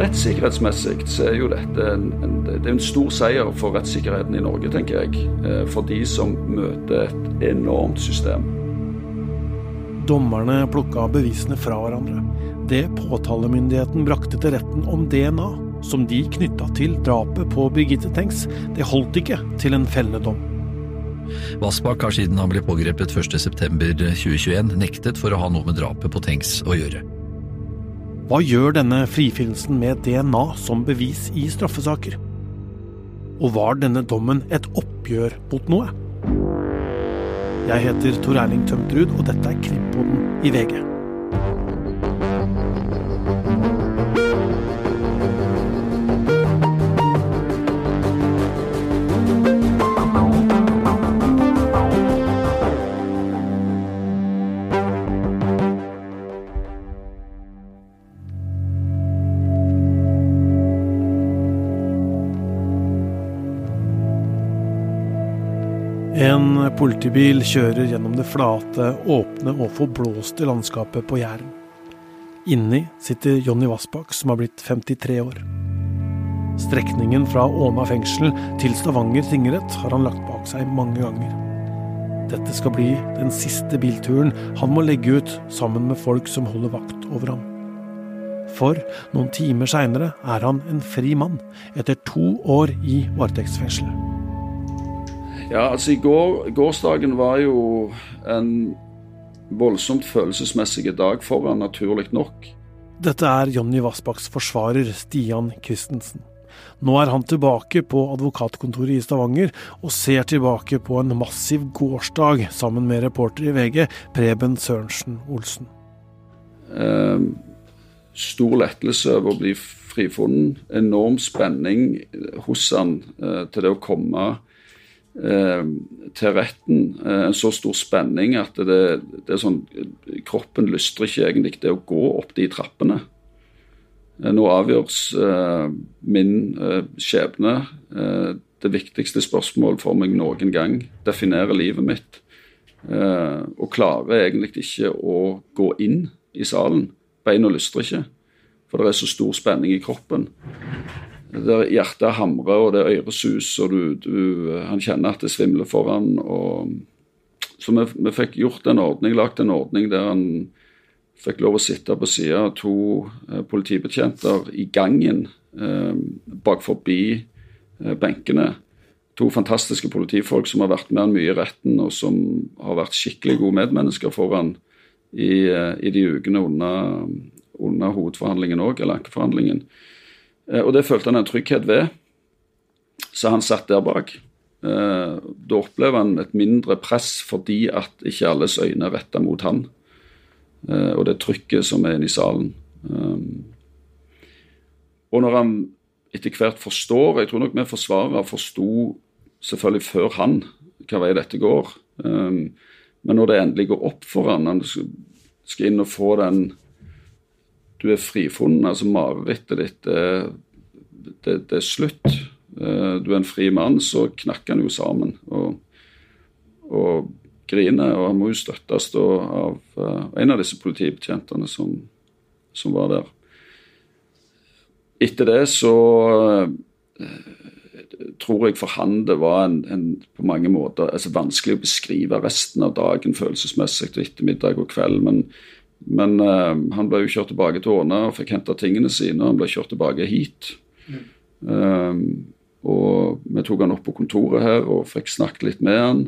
Rettssikkerhetsmessig så er jo dette en, en, det er en stor seier for rettssikkerheten i Norge, tenker jeg. Eh, for de som møter et enormt system. Dommerne plukka bevisene fra hverandre. Det påtalemyndigheten brakte til retten om DNA, som de knytta til drapet på Birgitte Tengs, det holdt ikke til en fellende dom. Vassbakk har siden han ble pågrepet 1.9.2021 nektet for å ha noe med drapet på Tengs å gjøre. Hva gjør denne frifinnelsen med DNA som bevis i straffesaker? Og var denne dommen et oppgjør mot noe? Jeg heter Tor Erling Tømtrud, og dette er Krimpoden i VG. Politibil kjører gjennom det flate, åpne og forblåste landskapet på Jæren. Inni sitter Jonny Vassbakk, som har blitt 53 år. Strekningen fra Åna fengsel til Stavanger tingrett har han lagt bak seg mange ganger. Dette skal bli den siste bilturen han må legge ut sammen med folk som holder vakt over ham. For noen timer seinere er han en fri mann, etter to år i varetektsfengsel. Ja, altså i går, Gårsdagen var jo en voldsomt følelsesmessig dag for ham, naturlig nok. Dette er Jonny Vassbakks forsvarer, Stian Christensen. Nå er han tilbake på advokatkontoret i Stavanger, og ser tilbake på en massiv gårsdag sammen med reporter i VG, Preben Sørensen Olsen. Eh, stor lettelse over å bli frifunnet. Enorm spenning hos han eh, til det å komme Eh, til retten. Eh, en så stor spenning at det, det er sånn Kroppen lystrer ikke egentlig det å gå opp de trappene. Eh, nå avgjøres min skjebne. det viktigste spørsmål for meg noen gang. Definerer livet mitt. og klarer egentlig ikke å gå inn i salen. Beina lystrer ikke. For det er så stor spenning i kroppen der hjertet hamrer, og det er suser, og du, du, han kjenner at det svimler for han, og Så vi, vi fikk gjort en ordning, lagt en ordning der han fikk lov å sitte på sida av to eh, politibetjenter i gangen eh, bak forbi eh, benkene. To fantastiske politifolk som har vært med han mye i retten, og som har vært skikkelig gode medmennesker for han i, eh, i de ukene under, under hovedforhandlingen òg, eller ankeforhandlingen. Eh, og det følte han en trygghet ved. Så han satt der bak. Eh, da opplever han et mindre press fordi at ikke alles øyne er retta mot han. Eh, og det trykket som er inne i salen. Og når han etter hvert forstår Jeg tror nok vi forsvarere forsto selvfølgelig før han hva vei dette går. Men når det endelig går opp for han, han skal inn og få den du er frifunnet. Altså marerittet ditt det, det, er slutt. Eh, du er en fri mann, så knakker han jo sammen og, og griner. Og han må jo støttes av uh, en av disse politibetjentene som, som, var der. Etter det så uh, tror jeg for han det var en, en, på mange måter altså vanskelig å beskrive resten av dagen følelsesmessig etter ettermiddag og kveld. men men uh, han ble jo kjørt tilbake til Åna og fikk henta tingene sine. og Han ble kjørt tilbake hit. Mm. Um, og vi tok han opp på kontoret her og fikk snakket litt med han.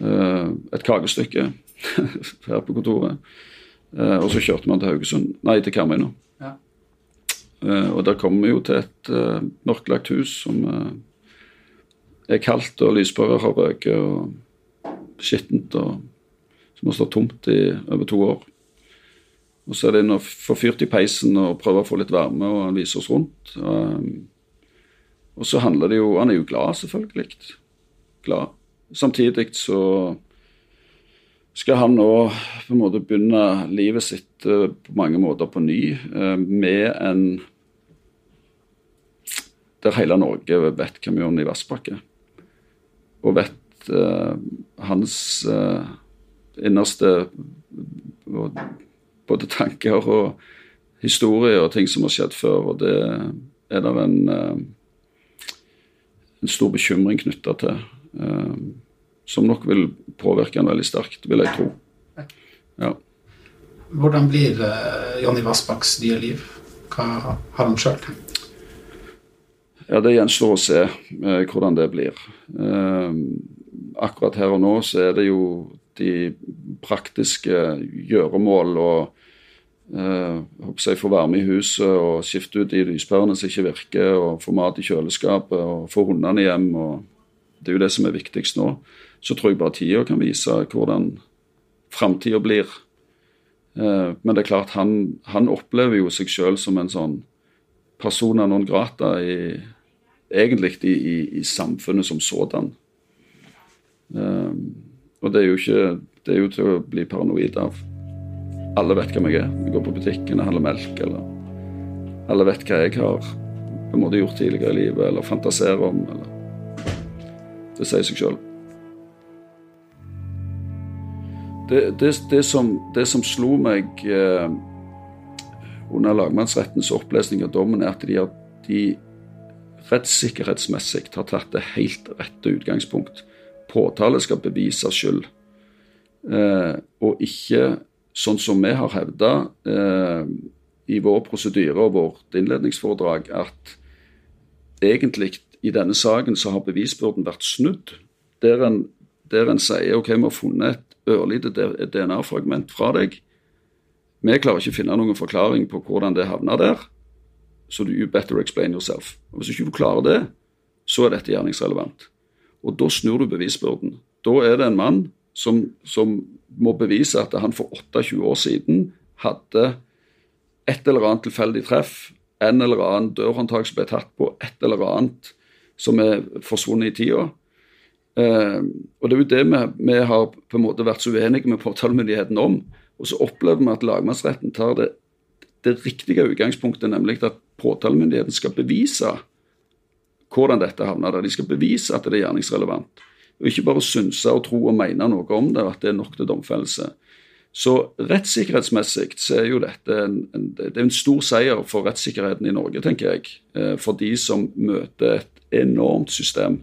Uh, et kakestykke her på kontoret. Uh, og så kjørte vi han til Haugesund, nei, til Karmøy nå. Ja. og der kommer vi jo til et mørklagt hus som er kaldt, og lyspærer har røket, og skittent, og som har stått tomt i over to år. Og så er det å og få fyrt i peisen og prøve å få litt varme, og han viser oss rundt. Um, og så handler det jo Han er jo glad, selvfølgelig. Glad. Samtidig så skal han nå på en måte begynne livet sitt uh, på mange måter på ny uh, med en Der hele Norge vet hva vi gjør i Vassbakke. Og vet hans innerste både tanker og historier og ting som har skjedd før, og det er det en, eh, en stor bekymring knytta til. Eh, som nok vil påvirke han veldig sterkt, vil jeg tro. Ja. Hvordan blir Jonny Vassbakks nye liv? Hva har han sjøl tenkt? Ja, Det gjenstår å se eh, hvordan det blir. Eh, akkurat her og nå så er det jo de praktiske gjøremål og eh, jeg få varme i huset og skifte ut de lyspærene som ikke virker, og få mat i kjøleskapet og få hundene hjem. og Det er jo det som er viktigst nå. Så tror jeg bare tida kan vise hvordan framtida blir. Eh, men det er klart, han, han opplever jo seg sjøl som en sånn persona non grata i, egentlig i, i, i samfunnet som sådan. Um, og det er jo ikke Det er jo til å bli paranoid av. Alle vet hvem jeg er. Jeg går på butikken og handler melk, eller Alle vet hva jeg har på en måte gjort tidligere i livet, eller fantaserer om. Eller. Det sier seg sjøl. Det, det, det, det, som, slo meg eh, under lagmannsrettens opplesning av dommen, er at de, de rettssikkerhetsmessig har tatt det helt rette utgangspunkt. Påtale skal bevise skyld, eh, og ikke sånn som vi har hevda eh, i vår prosedyre og vårt innledningsforedrag, at egentlig i denne saken så har bevisbyrden vært snudd. Der en, der en sier OK, vi har funnet et ørlite DNA-fragment fra deg. Vi klarer ikke å finne noen forklaring på hvordan det havna der så du better explain yourself. Og Hvis ikke du klarer det, så er dette gjerningsrelevant. Og da snur du bevisbyrden. Da er det en mann som, som må bevise at han for 28 år siden hadde et eller annet tilfeldig treff, en eller annen dørhåndtak som ble tatt på, et eller annet som er forsvunnet i tida. Eh, og Det er jo det vi, vi, har på en måte vært så uenige med påtalemyndigheten om. Og så opplever vi at lagmannsretten tar det, det riktige utgangspunktet, nemlig at påtalemyndigheten skal bevise hvordan dette havner der. De skal bevise at det er gjerningsrelevant. Og ikke bare synse og tro og mene noe om det, at det er nok til domfellelse. Så rettssikkerhetsmessig så er jo dette en, en, det er en stor seier for rettssikkerheten i Norge, tenker jeg. Eh, for de som møter et enormt system.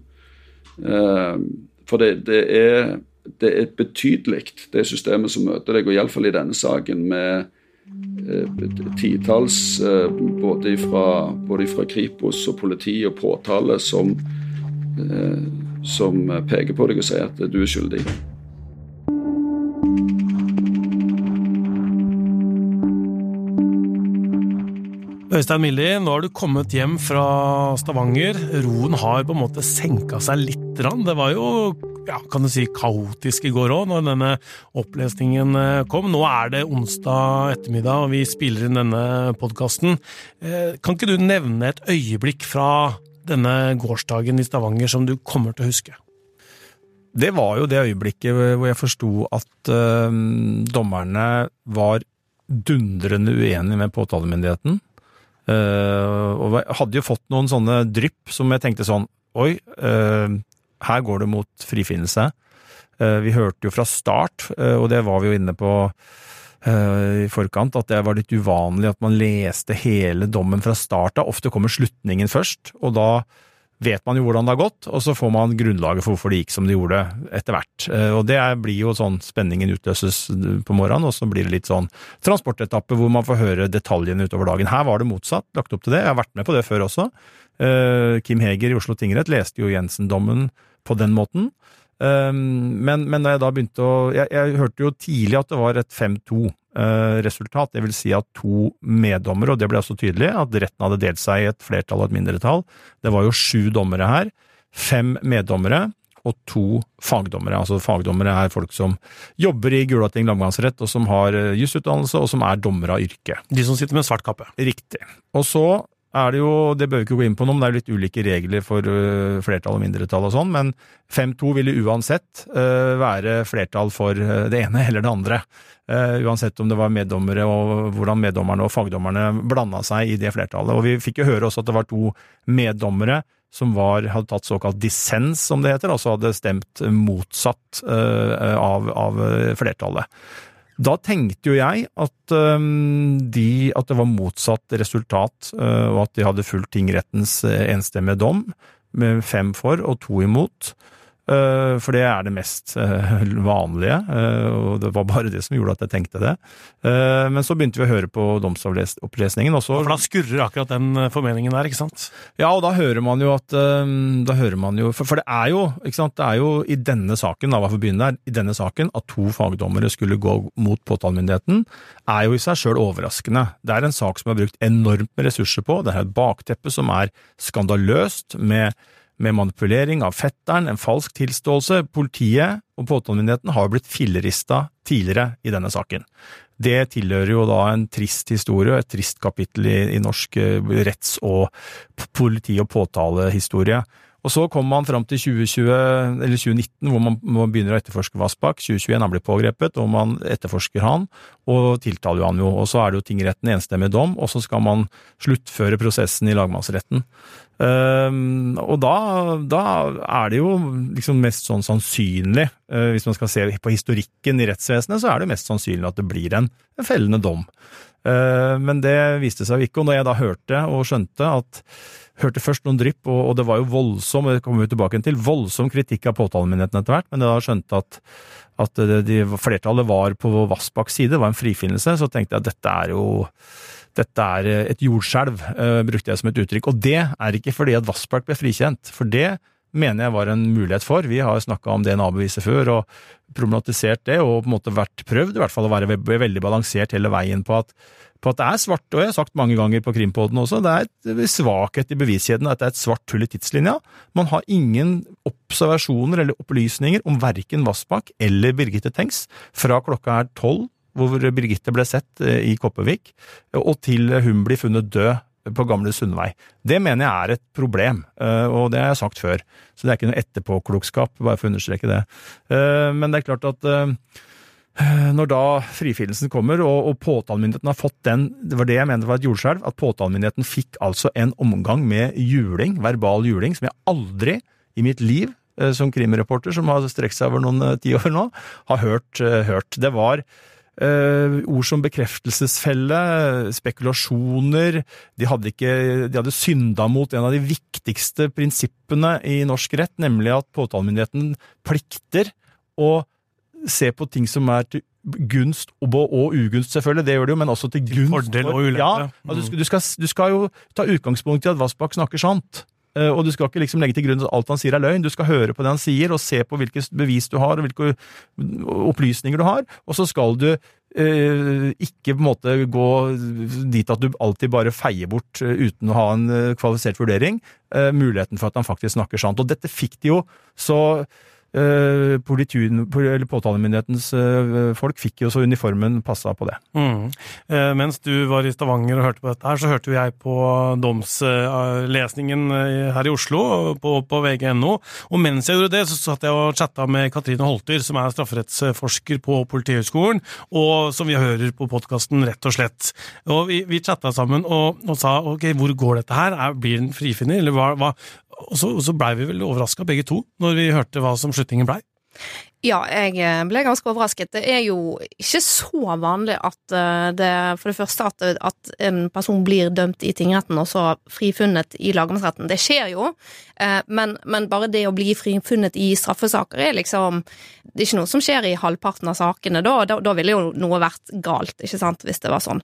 Eh, for det, det er, det er betydelig, det systemet som møter deg, og iallfall i denne saken med Eh, titalls både fra, Kripos og politi og påtale som, som peker på deg og sier at du er skyldig. Øystein Milli, nå har du kommet hjem fra Stavanger. Roen har på en måte senka seg litt. Det var jo ja, kan du si, kaotisk i går òg, når denne opplesningen eh, kom. Nå er det onsdag ettermiddag, og vi spiller inn denne podkasten. Eh, kan ikke du nevne et øyeblikk fra denne gårsdagen i Stavanger som du kommer til å huske? Det var jo det øyeblikket hvor jeg forsto at uh, dommerne var dundrende uenige med påtalemyndigheten. Uh, og hadde jo fått noen sånne drypp som jeg tenkte sånn Oi, uh, her går det mot frifinnelse. Eh, vi hørte jo fra start, og det var vi jo inne på i forkant, at det var litt uvanlig at man leste hele dommen fra start av. Ofte kommer slutningen først, og da vet man jo hvordan det har gått, og så får man grunnlaget for hvorfor det gikk som det gjorde etter hvert. Og det blir jo sånn spenningen utløses på morgenen, og så blir det litt sånn transportetappe hvor man får høre detaljene utover dagen. Her var det motsatt, lagt opp til det. Jeg har vært med på det før også. Kim Heger i Oslo tingrett leste jo Jensen-dommen på den måten. Um, men, men da jeg da begynte å jeg, jeg, hørte jo tidlig at det var et 5-2-resultat. Uh, det vil si at to meddommere, og det ble også tydelig, at retten hadde delt seg i et flertall og et mindretall. Det var jo sju dommere her. Fem meddommere og to fagdommere. Altså Fagdommere er folk som jobber i Gulating langgangsrett, og som har uh, jusutdannelse, og som er dommere av yrke. De som sitter med svart kappe. Riktig. Og så er det jo, det bør vi ikke gå inn på nå, men det er litt ulike regler for flertall og mindretall og sånn, men 5-2 ville uansett være flertall for det ene eller det andre. uansett om det var meddommere og hvordan meddommerne og fagdommerne blanda seg i det flertallet. Og vi fikk jo høre også at det var to meddommere som var, hadde tatt såkalt dissens, som det heter, altså hadde stemt motsatt av, av flertallet. Da tenkte jo jeg at, de, at det var motsatt resultat, uh, og at de hadde fulgt tingrettens uh, enstemmige dom, med fem for og to imot. Uh, for det er det mest uh, vanlige, uh, og det var bare det som gjorde at jeg tenkte det. Men så begynte vi å høre på domsopplesningen. også. for da skurrer akkurat den formeningen der, ikke sant? Ja, og da hører man jo at Da hører man jo For, det er jo ikke sant, det er jo i denne saken, da, for begynne der, i denne saken at to fagdommere skulle gå mot påtalemyndigheten, er jo i seg sjøl overraskende. Det er en sak som er brukt enormt med ressurser på. Det er et bakteppe som er skandaløst. med med manipulering av fetteren, en falsk tilståelse. Politiet og påtalemyndigheten har blitt fillerista tidligere i denne saken. Det tilhører jo da en trist historie, et trist kapittel i, i norsk eh, retts- og politi- og påtalehistorie. Og så kommer man fram til 2020, 2019, hvor man, man begynner å etterforske Vassbakk. 2021 han blir pågrepet, og man etterforsker han, og tiltaler han jo. Og så er det jo tingretten enstemmig dom, og så skal man sluttføre prosessen i lagmannsretten. Um, og da, da, er det jo liksom mest sånn sannsynlig, uh, hvis man skal se på historikken i rettsvesenet, så er det mest sannsynlig at det blir en, en fellende dom. Uh, men det viste seg jo ikke, og når jeg da hørte og skjønte at Hørte først noen drypp, og, det var jo voldsom det kommer vi tilbake til, voldsom kritikk av påtalemyndigheten etter hvert, men jeg da skjønte at, at de, flertallet var på Vassbakks side, det var en frifinnelse, så tenkte jeg at dette er jo dette er eh, et jordskjelv, uh, brukte jeg som et uttrykk. Og det er ikke fordi at Vassbakk ble frikjent, for det mener jeg var en mulighet for. Vi har snakka om DNA-beviset før og problematisert det, og på en måte vært prøvd i hvert fall å være veldig balansert hele veien på at, på at det er svart, og jeg har sagt mange ganger på Krimpodden også, det er et svakhet i beviskjeden at det er et svart hull i tidslinja. Man har ingen observasjoner eller opplysninger om verken Vassbakk eller Birgitte Tengs fra klokka er tolv hvor Birgitte ble sett eh, i Kopervik, og til hun blir funnet død på Gamle Sundvei. Det mener jeg er et problem, eh, og det har jeg sagt før. Så det er ikke noe etterpåklokskap, bare for å understreke det. Eh, men det er klart at når da frifinnelsen kommer, og, og påtalemyndigheten har fått den Det var det jeg mente var et jordskjelv, at påtalemyndigheten fikk altså en omgang med juling, verbal juling, som jeg aldri i mitt liv som krimreporter, som har strekt seg over noen tiår nå, har hørt, hørt. Det var Uh, ord som bekreftelsesfelle, spekulasjoner De hadde, ikke, de hadde synda mot en av de viktigste prinsippene i norsk rett, nemlig at påtalemyndigheten plikter å se på ting som er til gunst og, ugunst, selvfølgelig, det gjør det jo, men også til gunst. Fordel og ulempe. Ja, altså, du, skal, du, skal, jo ta utgangspunkt i at Vassbakk snakker sant. Eh, og du skal ikke liksom legge til grunn at alt han sier er løgn. Du skal høre på det han sier, og se på hvilke bevis du har, og hvilke opplysninger du har. Og så skal du eh, ikke på en måte gå dit at du alltid bare feier bort eh, uten å ha en eh, kvalifisert vurdering, eh, muligheten for at han faktisk snakker sant. Og dette fikk de jo så Uh, påtalemyndighetens uh, folk fikk jo så uniformen passa på det. Mm. Uh, mens du var i Stavanger og hørte på dette her, så hørte jo jeg på domslesningen her i Oslo på, på VG.no. Og mens jeg gjorde det, så satt jeg og chatta med Katrine Holter, som er strafferettsforsker på Politihøgskolen, og som vi hører på podkasten, rett og slett. Og vi, vi chatta sammen og, og, sa ok, hvor går dette her? Er, blir den frifinner, eller hva, hva og så, så blei vi vel overraska begge to, når vi hørte hva som slutningen blei. Ja, jeg eh, ble ganske overrasket. Det er jo ikke så vanlig at eh, det For det første at, at en person blir dømt i tingretten og så frifunnet i lagmannsretten. Det skjer jo, eh, men, men, bare det å bli frifunnet i straffesaker er liksom Det er ikke noe som skjer i halvparten av sakene. Da, da, da ville jo noe vært galt, ikke sant, hvis det var sånn.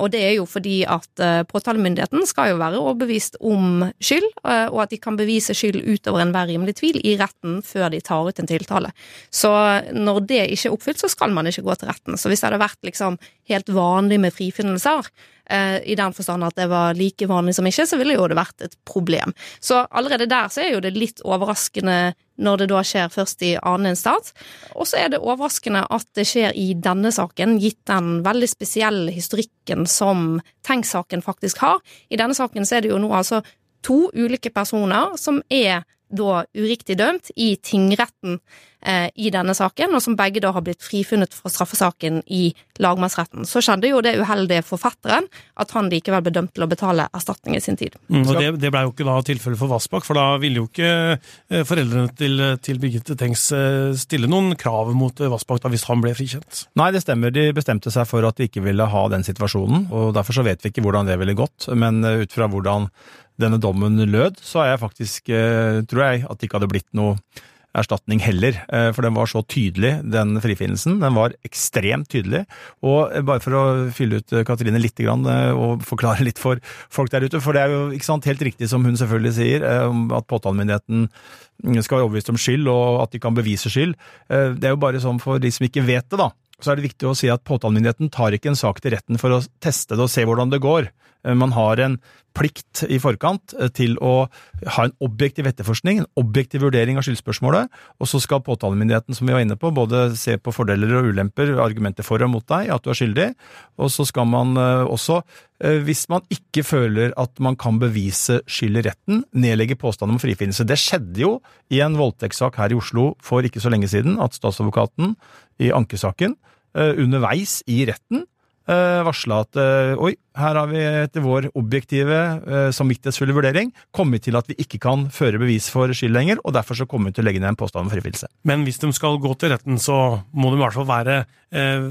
Og det er jo fordi at påtalemyndigheten skal jo være overbevist om skyld, og at de kan bevise skyld utover enhver rimelig tvil i retten før de tar ut en tiltale. Så når det ikke er oppfylt, så skal man ikke gå til retten. Så hvis det hadde vært liksom helt vanlig med frifinnelser, eh, i den forstand at det var like vanlig som ikke, så ville jo det vært et problem. Så allerede der så er jo det litt overraskende når det da skjer først i annen instans. Og så er det overraskende at det skjer i denne saken, gitt den veldig spesielle historikken som Tenk-saken faktisk har. I denne saken så er det jo nå altså to ulike personer som er da uriktig dømt i tingretten. eh, i denne saken, og som begge da har blitt frifunnet fra straffesaken i lagmannsretten. Så skjedde jo det uheldige for fetteren at han likevel ble dømt til å betale erstatning i sin tid. Mm, og Det, det blei jo ikke da tilfellet for Vassbakk, for da ville jo ikke eh, foreldrene til, til Birgitte Tengs eh, stille noen krav mot eh, Vassbakk hvis han ble frikjent. Nei, det stemmer. De bestemte seg for at de ikke ville ha den situasjonen, og derfor så vet vi ikke hvordan det ville gått. Men ut fra hvordan denne dommen lød, så er jeg faktisk, tror jeg, at det ikke hadde blitt noe erstatning heller, eh, for den var så tydelig, den frifinnelsen. Den var ekstremt tydelig. Og bare for å fylle ut eh, Katrine litt eh, og forklare litt for folk der ute, for det er jo ikke sant, helt riktig som hun selvfølgelig sier, at påtalemyndigheten skal være overbevist om skyld, og at de kan bevise skyld. Det er jo bare sånn for de som ikke vet det, da så er det viktig å si at påtalemyndigheten tar ikke en sak til retten for å teste det og se hvordan det går. Eh, man har en plikt i forkant eh, til å ha en objektiv etterforskning, en objektiv vurdering av skyldspørsmålet, og så skal påtalemyndigheten, som vi var inne på, både se på fordeler og ulemper, argumenter for og mot deg, at du er skyldig, og så skal man eh, også, hvis man ikke føler at man kan bevise skyld i retten, nedlegge påstand om frifinnelse. Det skjedde jo i en voldtektssak her i Oslo for ikke så lenge siden, at statsadvokaten i ankesaken underveis i retten Eh, varsla at eh, oi, her har vi etter vår objektive, eh, samvittighetsfulle vurdering kommet til at vi ikke kan føre bevis for skyld lenger, og derfor så kommer vi til å legge ned en påstand om frifinnelse. Men hvis de skal gå til retten, så må de i hvert fall være eh,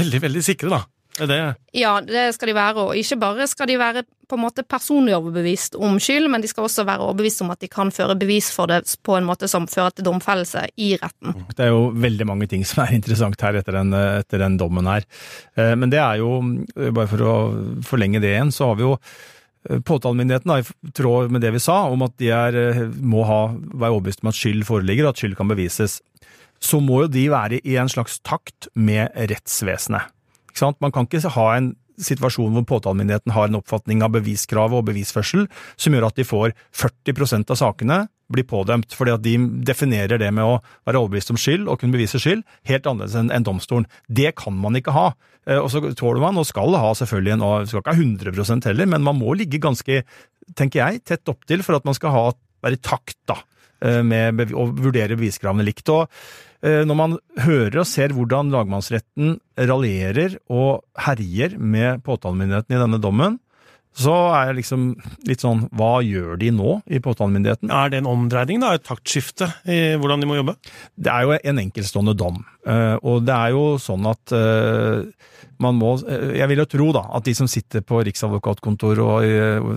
veldig, veldig sikre, da. Det? Ja, det skal de være. Og ikke bare skal de være på en måte personlig overbevist om skyld, men de skal også være overbevist om at de kan føre bevis for det på en måte som fører til domfellelse i retten. Det er jo veldig mange ting som er interessant her etter den, etter den dommen her. Eh, men det er jo, bare for å forlenge det igjen, så har vi jo påtalemyndigheten, Påtalemyndigheten, i tråd med det vi sa, om at de er, eh, må ha, være overbevist om at skyld foreligger, at skyld kan bevises, så må jo de være i en slags takt med rettsvesenet. Man kan ikke ha en situasjon hvor påtalemyndigheten har en oppfatning av beviskravet og bevisførsel som gjør at de får 40% av sakene blir pådømt, fordi at de definerer det med å være overbevist om skyld og kunne bevise skyld helt annerledes enn domstolen. Det kan man ikke ha. Eh, og så tåler man, og skal ha selvfølgelig en, skal ikke ha 100 heller, men man må ligge ganske, tenker jeg, tett opptil for at man skal ha, være i takt da, eh, med å vurdere beviskravene likt. Og når man hører og ser hvordan lagmannsretten raljerer og herjer med påtalemyndigheten i denne dommen, så er jeg liksom litt sånn Hva gjør de nå i påtalemyndigheten? Er det en omdreining, da? Et taktskifte i hvordan de må jobbe? Det er jo en enkeltstående dom. Eh, og det er jo sånn at eh, man må Jeg vil jo tro da at de som sitter på riksadvokatkontor og i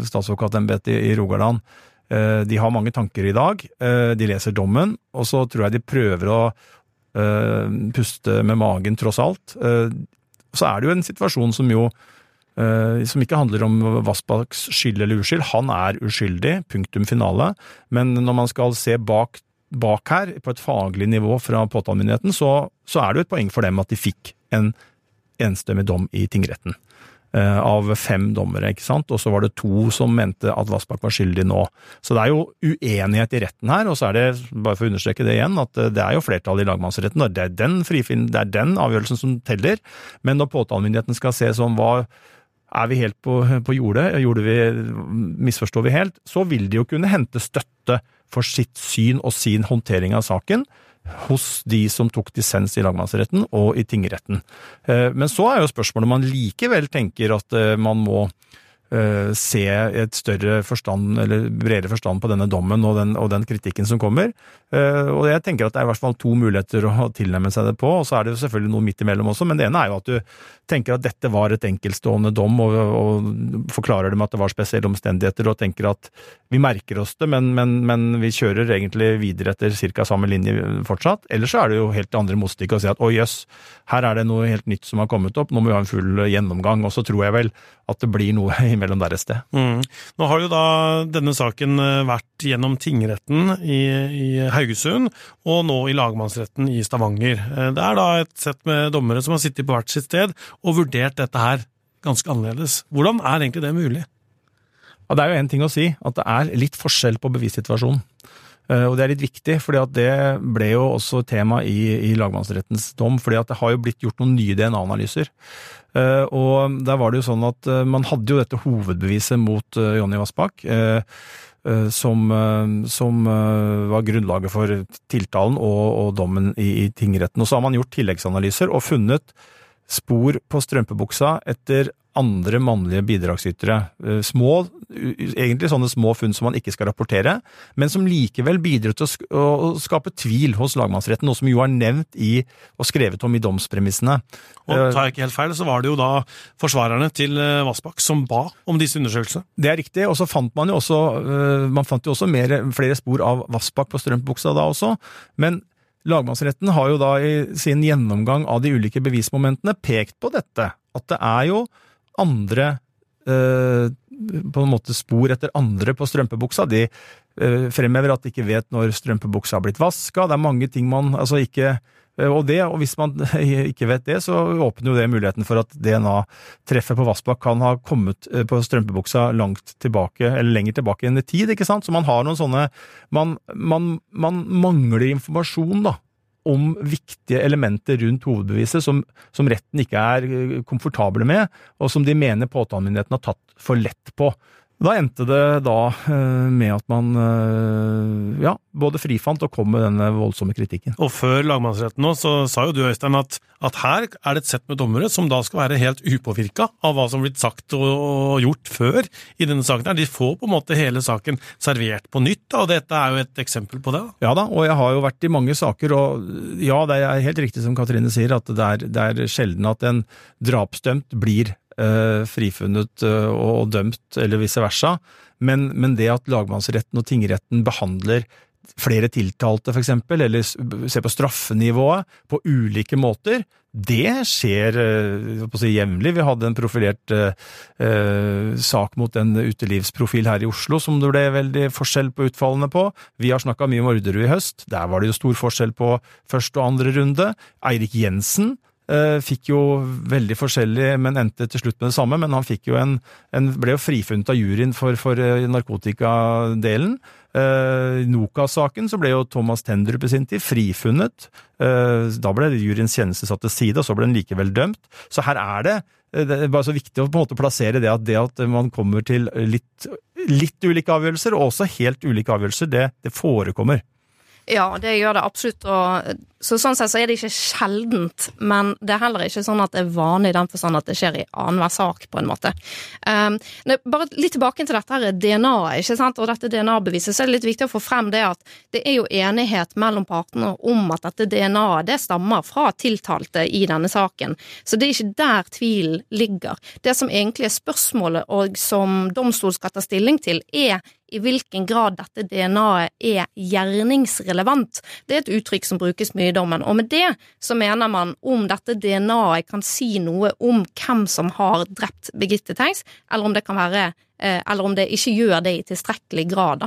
statsadvokatembetet i Rogaland, Eh, de har mange tanker i dag. Eh, de leser dommen, og så tror jeg de prøver å eh, puste med magen, tross alt. Så er det jo en situasjon som jo som ikke handler om Vassbakks skyld eller uskyld. Han er uskyldig, punktum finale. Men når man skal se bak, bak her, på et faglig nivå fra påtalemyndigheten, så, så er det jo et poeng for dem at de fikk en enstemmig dom i tingretten. Eh, av fem dommere, ikke sant, og så var det to som mente at Vassbakk var skyldig nå. Så det er jo uenighet i retten her, og så er det, bare for å understreke det igjen, at eh, det er jo flertall i lagmannsretten, og det er den, frifin, det er den avgjørelsen som teller. Men når påtalemyndigheten skal se sånn hva er vi helt på, på jordet, gjorde vi, misforstår vi helt, så vil de jo kunne hente støtte for sitt syn og sin håndtering av saken hos de som tok dissens i lagmannsretten og i tingretten. Eh, men så er jo spørsmålet om man likevel tenker at eh, man må Eh, se et større forstand, eller bredere forstand på denne dommen og den, og den kritikken som kommer. Eh, og jeg tenker at det er i hvert fall to muligheter å tilnærme seg det på, og så er det jo selvfølgelig noe midt imellom også, men det ene er jo at du tenker at dette var et enkeltstående dom, og, og forklarer det med at det var spesielle omstendigheter, og tenker at vi merker oss det, men, men, men vi kjører egentlig videre etter ca. samme linje fortsatt. Eller så er det jo helt andre motstykket å si at å jøss, her er det noe helt nytt som har kommet opp, nå må vi ha en full gjennomgang. Og så tror jeg vel at det blir noe imellom der et sted. Mm. Nå har jo da denne saken eh, vært gjennom tingretten i, i, Haugesund, og nå i lagmannsretten i Stavanger. Eh, det er da et sett med dommere som har sittet på hvert sitt sted og vurdert dette her ganske annerledes. Hvordan er egentlig det mulig? Ja, det er jo én ting å si, at det er litt forskjell på bevissituasjonen. Eh, og det er litt viktig, for det ble jo også tema i, i lagmannsrettens dom. fordi det har jo blitt gjort noen nye DNA-analyser. Eh, og der var det jo sånn at eh, man hadde jo dette hovedbeviset mot Jonny Vassbakk. Som, som var grunnlaget for tiltalen og, og dommen i, i tingretten. Og så har man gjort tilleggsanalyser og funnet spor på strømpebuksa etter andre mannlige bidragsytere. Eh, Små, egentlig sånne små funn som man ikke skal rapportere, men som likevel bidro til å sk- å å skape tvil hos lagmannsretten, noe som jo er nevnt i og skrevet om i domspremissene. Og Eh, tar jeg ikke helt feil, så var det jo da forsvarerne til eh, Vassbakk som ba om disse undersøkelsene. Det er riktig, og så fant man jo også Man fant jo også mer, flere spor av Vassbakk på strømpebuksa da også, men lagmannsretten har jo da i sin gjennomgang av de ulike bevismomentene pekt på dette, at det er jo andre øh, på en måte spor etter andre på strømpebuksa. De øh, fremhever at de ikke vet når strømpebuksa har blitt vaska, det er mange ting man altså ikke øh, og, det, og hvis man ikke vet det, så åpner jo det muligheten for at DNA-treffet på Vassbakk kan ha kommet på strømpebuksa langt tilbake, eller lenger tilbake enn i tid, ikke sant? Så man har noen sånne Man, man, man mangler informasjon, da. Om viktige elementer rundt hovedbeviset som, som retten ikke er øh, komfortable med, og som de mener påtalemyndigheten har tatt for lett på. Da endte det da øh, med at man øh, ja, både frifant og kom med denne voldsomme kritikken. Og før lagmannsretten nå, så sa jo du, Øystein, at, at her er det et sett med dommere som da skal være helt upåvirka av hva som er blitt sagt og, gjort før i denne saken. her. De får på en måte hele saken servert på nytt, da, og dette er jo et eksempel på det. da. Ja da, og jeg har jo vært i mange saker, og ja, det er helt riktig som Katrine sier, at det er, det er sjelden at en drapsdømt blir eh, frifunnet eh, og dømt, eller vice versa. Men, men det at lagmannsretten og tingretten behandler flere tiltalte, eksempel, eller ser på straffenivået på ulike måter, det skjer eh, si, jevnlig. Vi hadde en profilert eh, eh, sak mot en utelivsprofil her i Oslo som det ble veldig forskjell på utfallene på. Vi har snakka mye om Orderud i høst. Der var det jo stor forskjell på første og andre runde. Eirik Jensen eh, fikk jo veldig forskjellig, men endte til slutt med det samme. Men han fikk jo en, en ble jo frifunnet av juryen for, for eh, narkotikadelen. Eh, I Nokas-saken så ble jo Thomas Tendrup i sin tid frifunnet. Eh, Da ble juryens kjennelse satt til side, og så ble den likevel dømt. Så her er det eh, det er bare så viktig å på en måte plassere det at det at man kommer til litt, litt ulike avgjørelser, og også helt ulike avgjørelser, det, det forekommer. Ja, det gjør det absolutt. Og, så sånn sett så er det ikke sjeldent, men det er heller ikke sånn at det er vanlig i den forstand at det skjer i annenhver sak, på en måte. Um, bare litt tilbake til dette her DNA-et, ikke sant, og dette DNA-beviset, så er det litt viktig å få frem det at det er jo enighet mellom partene om at dette DNA-et det stammer fra tiltalte i denne saken. Så det er ikke der tvilen ligger. Det som egentlig er spørsmålet, og som domstolen skal ta stilling til, er i hvilken grad dette DNA-et er gjerningsrelevant. Det er et uttrykk som brukes mye i dommen, og med det så mener man om dette DNA-et kan si noe om hvem som har drept Birgitte Tengs, eller om det kan være eller om det ikke gjør det i tilstrekkelig grad.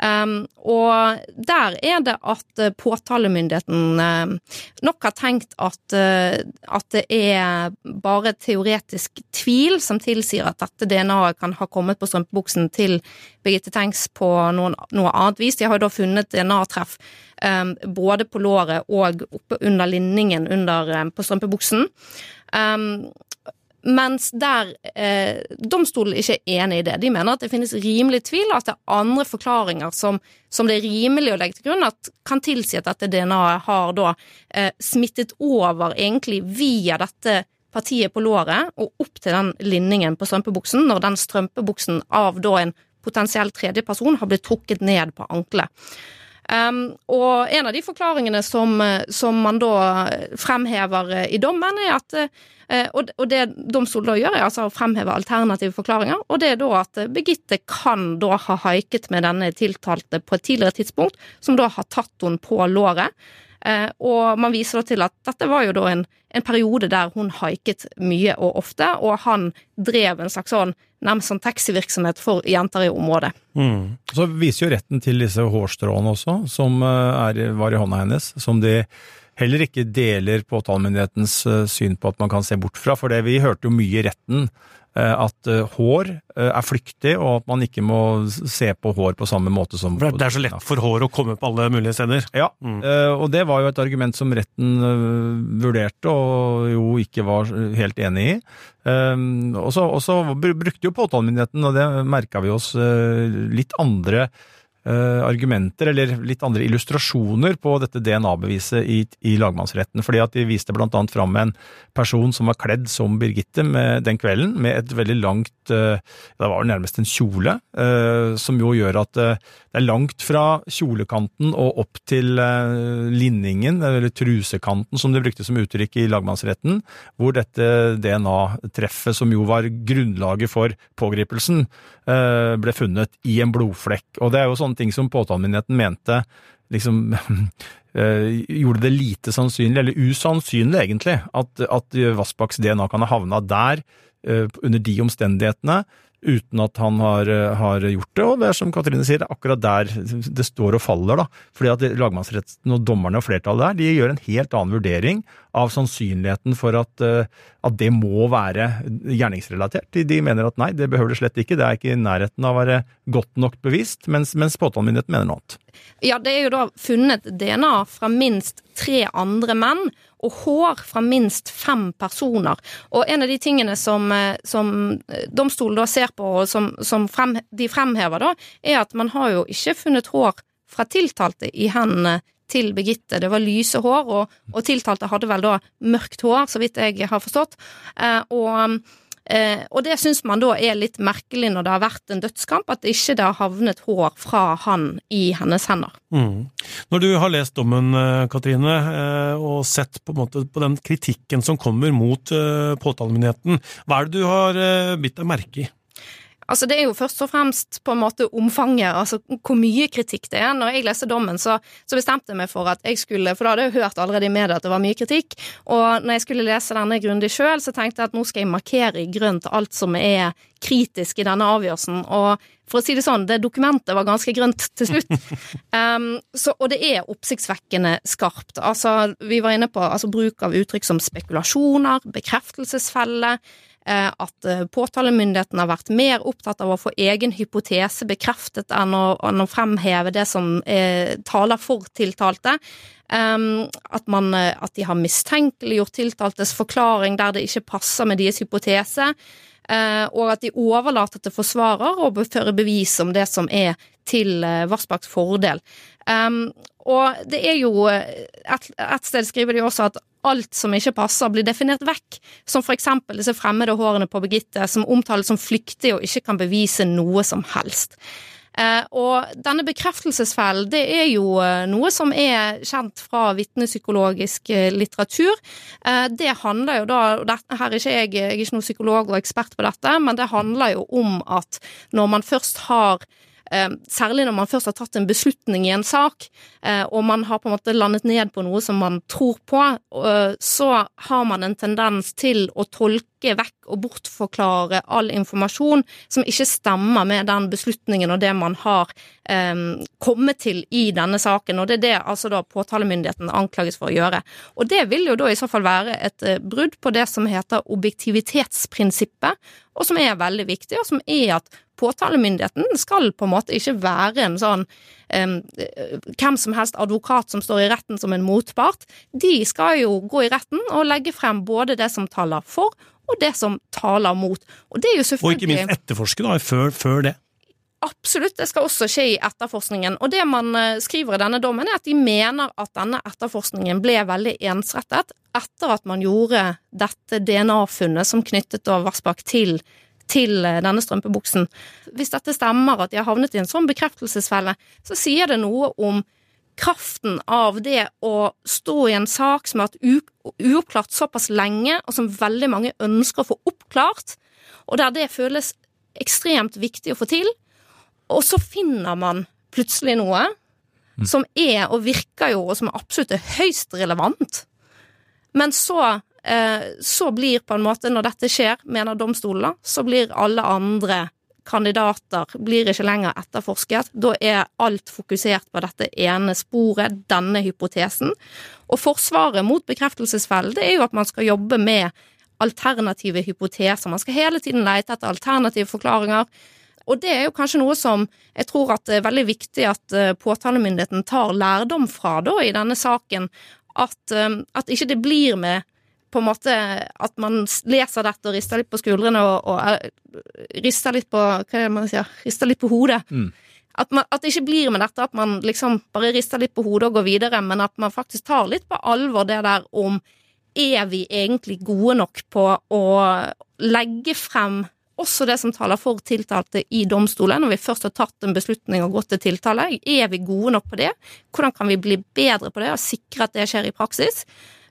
Um, og der er det at eh, påtalemyndigheten eh, nok har tenkt at, eh, at det er bare teoretisk tvil som tilsier at dette DNA-et kan ha kommet på strømpebuksen til Birgitte Tengs på noen, noe annet vis. De har jo da funnet DNA-treff um, både på låret og oppe under linningen under, um, på strømpebuksen. Um, mens der eh, domstolen ikke er enig i det. De mener at det finnes rimelig tvil, og at det er andre forklaringer som, som det er rimelig å legge til grunn at kan tilsi at dette DNA-et har da eh, smittet over egentlig via dette partiet på låret og opp til den linningen på strømpebuksen, når den strømpebuksen av da en potensiell tredje person har blitt trukket ned på ankelet. Um, og en av de forklaringene som, som man da fremhever eh, i dommen, er at uh, og, det domstolen da gjør, er altså å fremheve alternative forklaringer, og det er da at Birgitte kan da ha haiket med denne tiltalte på et tidligere tidspunkt, som da har tatt henne på låret. Uh, og man viser da til at dette var jo da en, en periode der hun haiket mye og ofte, og han drev en slags sånn nærmest sånn taxivirksomhet for jenter i området. Så viser jo retten til disse hårstråene også, som eh, er, var i hånda hennes, som de heller ikke deler påtalemyndighetens eh, syn på at man kan se bort fra. For det, vi hørte jo mye i retten at eh, hår eh, er flyktig, og at man ikke må se på hår på samme måte som det er så lett for hår å komme på alle mulige steder. Ja, Mm. eh, og det var jo et argument som retten eh, vurderte og jo ikke var helt enig i. Eh, Og så brukte jo påtalemyndigheten, og det merka vi oss, eh, litt andre eh, argumenter, eller litt andre illustrasjoner på dette DNA-beviset i, i lagmannsretten. Fordi at de viste blant annet fram en person som var kledd som Birgitte med, den kvelden, med et veldig langt eh, Det var vel nærmest en kjole, eh, som jo gjør at eh, det er langt fra kjolekanten og opp til eh, linningen, eller trusekanten som de brukte som uttrykk i lagmannsretten, hvor dette DNA-treffet, som jo var grunnlaget for pågripelsen, eh, ble funnet i en blodflekk. Og det er jo sånne ting som påtalemyndigheten mente liksom eh, gjorde det lite sannsynlig, eller usannsynlig egentlig, at, at Vassbakks DNA kan ha havna der eh, under de omstendighetene, uten at han har, eh, har gjort det. Og det er som Katrine sier, det er akkurat der det står og faller. da. Fordi at lagmannsretten og dommerne og flertallet der, de gjør en helt annen vurdering av sannsynligheten for at, at det må være gjerningsrelatert. De, mener at nei, det behøver det slett ikke, det er ikke i nærheten av å være godt nok bevist, mens, mens påtalemyndigheten mener noe annet. Ja, det er jo da funnet DNA fra minst tre andre menn, og hår fra minst fem personer. Og en av de tingene som, eh, som domstolen da ser på, og som, som frem, de fremhever, da, er at man har jo ikke funnet hår fra tiltalte i hendene til Birgitte. Det var lyse hår, og, og tiltalte hadde vel da mørkt hår, så vidt jeg har forstått. Eh, og Eh, og det syns man da er litt merkelig når det har vært en dødskamp, at ikke det har havnet hår fra han i hennes hender. Mm. Når du har lest dommen, eh, Katrine, eh, og sett på, måte på den kritikken som kommer mot eh, påtalemyndigheten, hva er det du har eh, bitt deg merke i? Altså Det er jo først og fremst på en måte omfanget, altså hvor mye kritikk det er. Når jeg leste dommen, så, så bestemte jeg meg for at jeg skulle For da hadde jeg hørt allerede i media at det var mye kritikk. Og når jeg skulle lese denne grundig sjøl, så tenkte jeg at nå skal jeg markere i grønt alt som er kritisk i denne avgjørelsen. Og for å si det sånn, det dokumentet var ganske grønt til slutt. Um, så, og det er oppsiktsvekkende skarpt. Altså, vi var inne på altså, bruk av uttrykk som spekulasjoner, bekreftelsesfelle. Eh, At eh, påtalemyndigheten har vært mer opptatt av å få egen hypotese bekreftet enn å, enn å fremheve det som eh, taler for tiltalte. Um, at, man, eh, at de har mistenkeliggjort tiltaltes forklaring der det ikke passer med deres hypotese. Eh, og at de overlater til forsvarer å føre bevis om det som er til uh, Vassbakks fordel. Um, og det er jo eh, et, et sted skriver de også at alt som ikke passer, blir definert vekk. Som for eksempel disse fremmede hårene på Birgitte, som omtales som flyktige og ikke kan bevise noe som helst. Eh, og denne bekreftelsesfellen, det er jo eh, noe som er kjent fra vitnepsykologisk eh, litteratur. Det handler jo da og Her er ikke jeg, jeg er ikke noen psykolog og ekspert på dette, men det handler jo om at når man først har Særlig når man først har tatt en beslutning i en sak, eh, og man har på en måte landet ned på noe som man tror på, eh, så har man en tendens til å tolke vekk og bortforklare all informasjon som ikke stemmer med den beslutningen og det man har eh, kommet til i denne saken, og det er det altså da påtalemyndigheten anklages for å gjøre. Og det vil jo da i så fall være et eh, brudd på det som heter objektivitetsprinsippet, og som er veldig viktig, og som er at påtalemyndigheten skal på en måte ikke være en sånn um, hvem som helst advokat som står i retten som en motpart. De skal jo gå i retten og legge frem både det som taler for, og det som taler mot. Og det er jo Og ikke minst etterforske da, før, før det. Absolutt, det skal også skje i etterforskningen. Og det man eh, skriver i denne dommen, er at de mener at denne etterforskningen ble veldig ensrettet etter at man gjorde dette DNA-funnet som knyttet Vassbakk til, til eh, denne strømpebuksen. Hvis dette stemmer, at de har havnet i en sånn bekreftelsesfelle, så sier det noe om kraften av det å stå i en sak som har vært uoppklart såpass lenge, og som veldig mange ønsker å få oppklart, og der det føles ekstremt viktig å få til. Og så finner man plutselig noe som er, og virker jo, og som absolutt er høyst relevant. Men så, så blir på en måte, når dette skjer, mener domstolene, så blir alle andre kandidater blir ikke lenger etterforsket. Da er alt fokusert på dette ene sporet, denne hypotesen. Og forsvaret mot bekreftelsesfellen det er jo at man skal jobbe med alternative hypoteser. Man skal hele tiden lete etter alternative forklaringer. Og det er jo kanskje noe som jeg tror at det er veldig viktig at eh, påtalemyndigheten tar lærdom fra da i denne saken. At, eh, at ikke det blir med på en måte at man leser dette og rister litt på skuldrene og, og uh, rister litt på Hva er det man sier? Rister litt på hodet. Mm. At, man, at, det ikke blir med dette at man liksom bare rister litt på hodet og går videre, men at man faktisk tar litt på alvor det der om er vi egentlig gode nok på å legge frem også det som taler for tiltalte i domstolen, når vi først har tatt en beslutning og gått til tiltale. Er vi gode nok på det? Hvordan kan vi bli bedre på det og sikre at det skjer i praksis?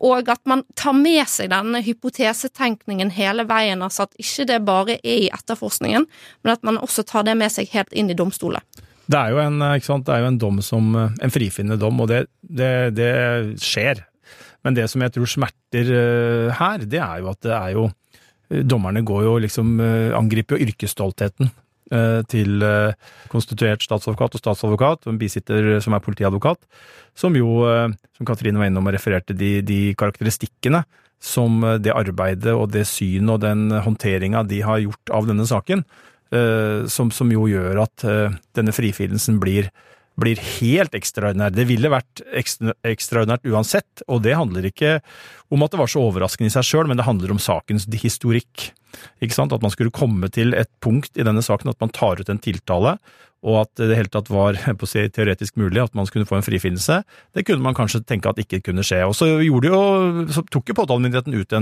Og at man tar med seg denne hypotesetenkningen hele veien, altså at ikke det bare er i etterforskningen, men at man også tar det med seg helt inn i domstolen. Det er jo en, det er jo en dom som En frifinnende dom, og det, det, det skjer. Men det som jeg tror smerter eh, her, det er jo at det er jo Dommerne går jo liksom eh, angriper jo yrkesstoltheten eh, til eh, konstituert statsadvokat og statsadvokat, og en bisitter som er politiadvokat, som jo, som Katrine var innom og refererte, de, de karakteristikkene som det arbeidet og det synet og den håndteringa de har gjort av denne saken, som, som jo gjør at denne frifinnelsen blir blir helt ekstraordinær. Det ville vært ekstra, ekstraordinært uansett, og det handler ikke om at det var så overraskende i seg sjøl, men det handler om sakens historikk. Ikke sant? At man skulle komme til et punkt i denne saken at man tar ut en tiltale, og at det hele tatt var på å si, teoretisk mulig at man skulle få en frifinnelse. Det kunne man kanskje tenke at ikke kunne skje. Og så, jo, så tok jo påtalemyndigheten ut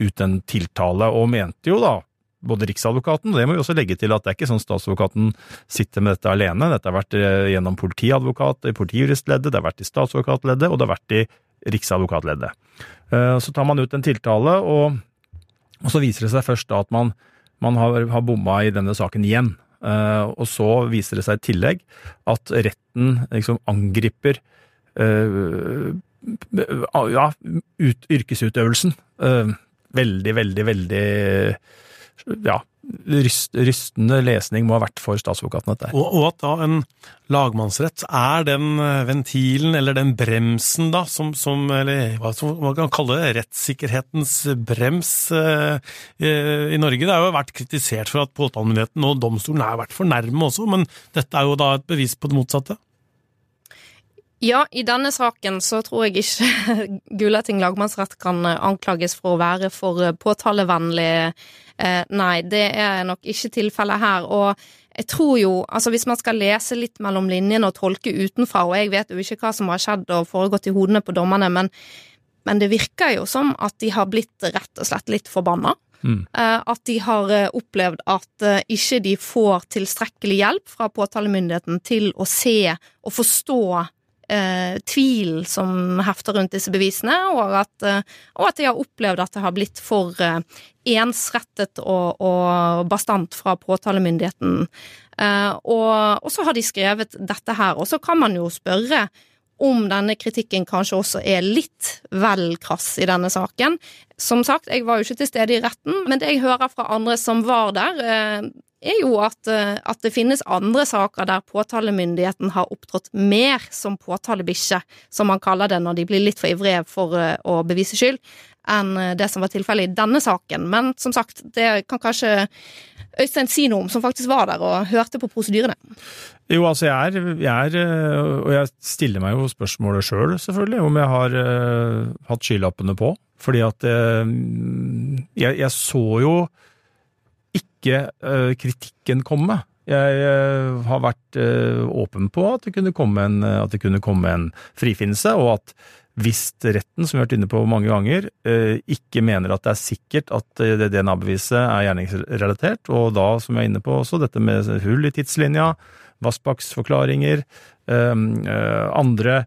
ut en tiltale, og mente jo da både Riksadvokaten, og det må vi også legge til at det er ikke sånn statsadvokaten sitter med dette alene. Dette har vært eh, gjennom politiadvokat, i politijuristleddet, det har vært i statsadvokatleddet, og det har vært i Riksadvokatleddet. Eh, så tar man ut en tiltale, og, så viser det seg først da at man, man har, har bomma i denne saken igjen. Eh, og så viser det seg i tillegg at retten liksom angriper ja, ut, yrkesutøvelsen. Veldig, veldig, veldig ja, ryst, rystende lesning må ha vært for statsadvokaten, dette. Og, og, at da en lagmannsrett er den eh, ventilen, eller den bremsen, da, som, som eller hva som man kan kalle det, rettssikkerhetens brems eh, i Norge. Det har jo vært kritisert for at påtalemyndigheten og domstolen har vært for nærme også, men dette er jo da et bevis på det motsatte? Ja, i denne saken så tror jeg ikke Gulating lagmannsrett kan eh, anklages for å være for eh, påtalevennlig. Eh, nei, det er nok ikke tilfellet her. Og jeg tror jo, altså hvis man skal lese litt mellom linjene og tolke utenfra, og jeg vet jo ikke hva som har skjedd og foregått i hodene på dommerne, men, men det virker jo som at de har blitt rett og slett litt forbanna. Mm. At de har opplevd at ikke de får tilstrekkelig hjelp fra påtalemyndigheten til å se og forstå eh, tvil som hefter rundt disse bevisene, og at, eh, og at de har opplevd at det har blitt for eh, ensrettet og, og, bastant fra påtalemyndigheten. Eh, og, og, så har de skrevet dette her. Og så kan man jo spørre om denne kritikken kanskje også er litt vel krass i denne saken. Som sagt, jeg var jo ikke til stede i retten, men det jeg hører fra andre som var der, eh, er jo at, eh, at, det finnes andre saker der påtalemyndigheten har opptrådt mer som påtalebikkje, som man kaller det når de blir litt for ivrige for eh, å bevise skyld, enn eh, det som var tilfellet i denne saken. Men som sagt, det kan kanskje Øystein si noe om, som faktisk var der og hørte på prosedyrene. Jo, altså jeg er, jeg er, og jeg stiller meg jo spørsmålet sjøl, selv, selvfølgelig, om jeg har uh, hatt skylappene på. Fordi at uh, jeg, jeg så jo ikke uh, kritikken komme. Jeg uh, har vært uh, åpen på at det, kunne komme en, at det kunne komme en frifinnelse, og at hvis retten, som vi har vært inne på mange ganger, ikke mener at det er sikkert at det DNA-beviset er gjerningsrelatert, og da, som jeg er inne på også, dette med hull i tidslinja, Vassbakks forklaringer, andre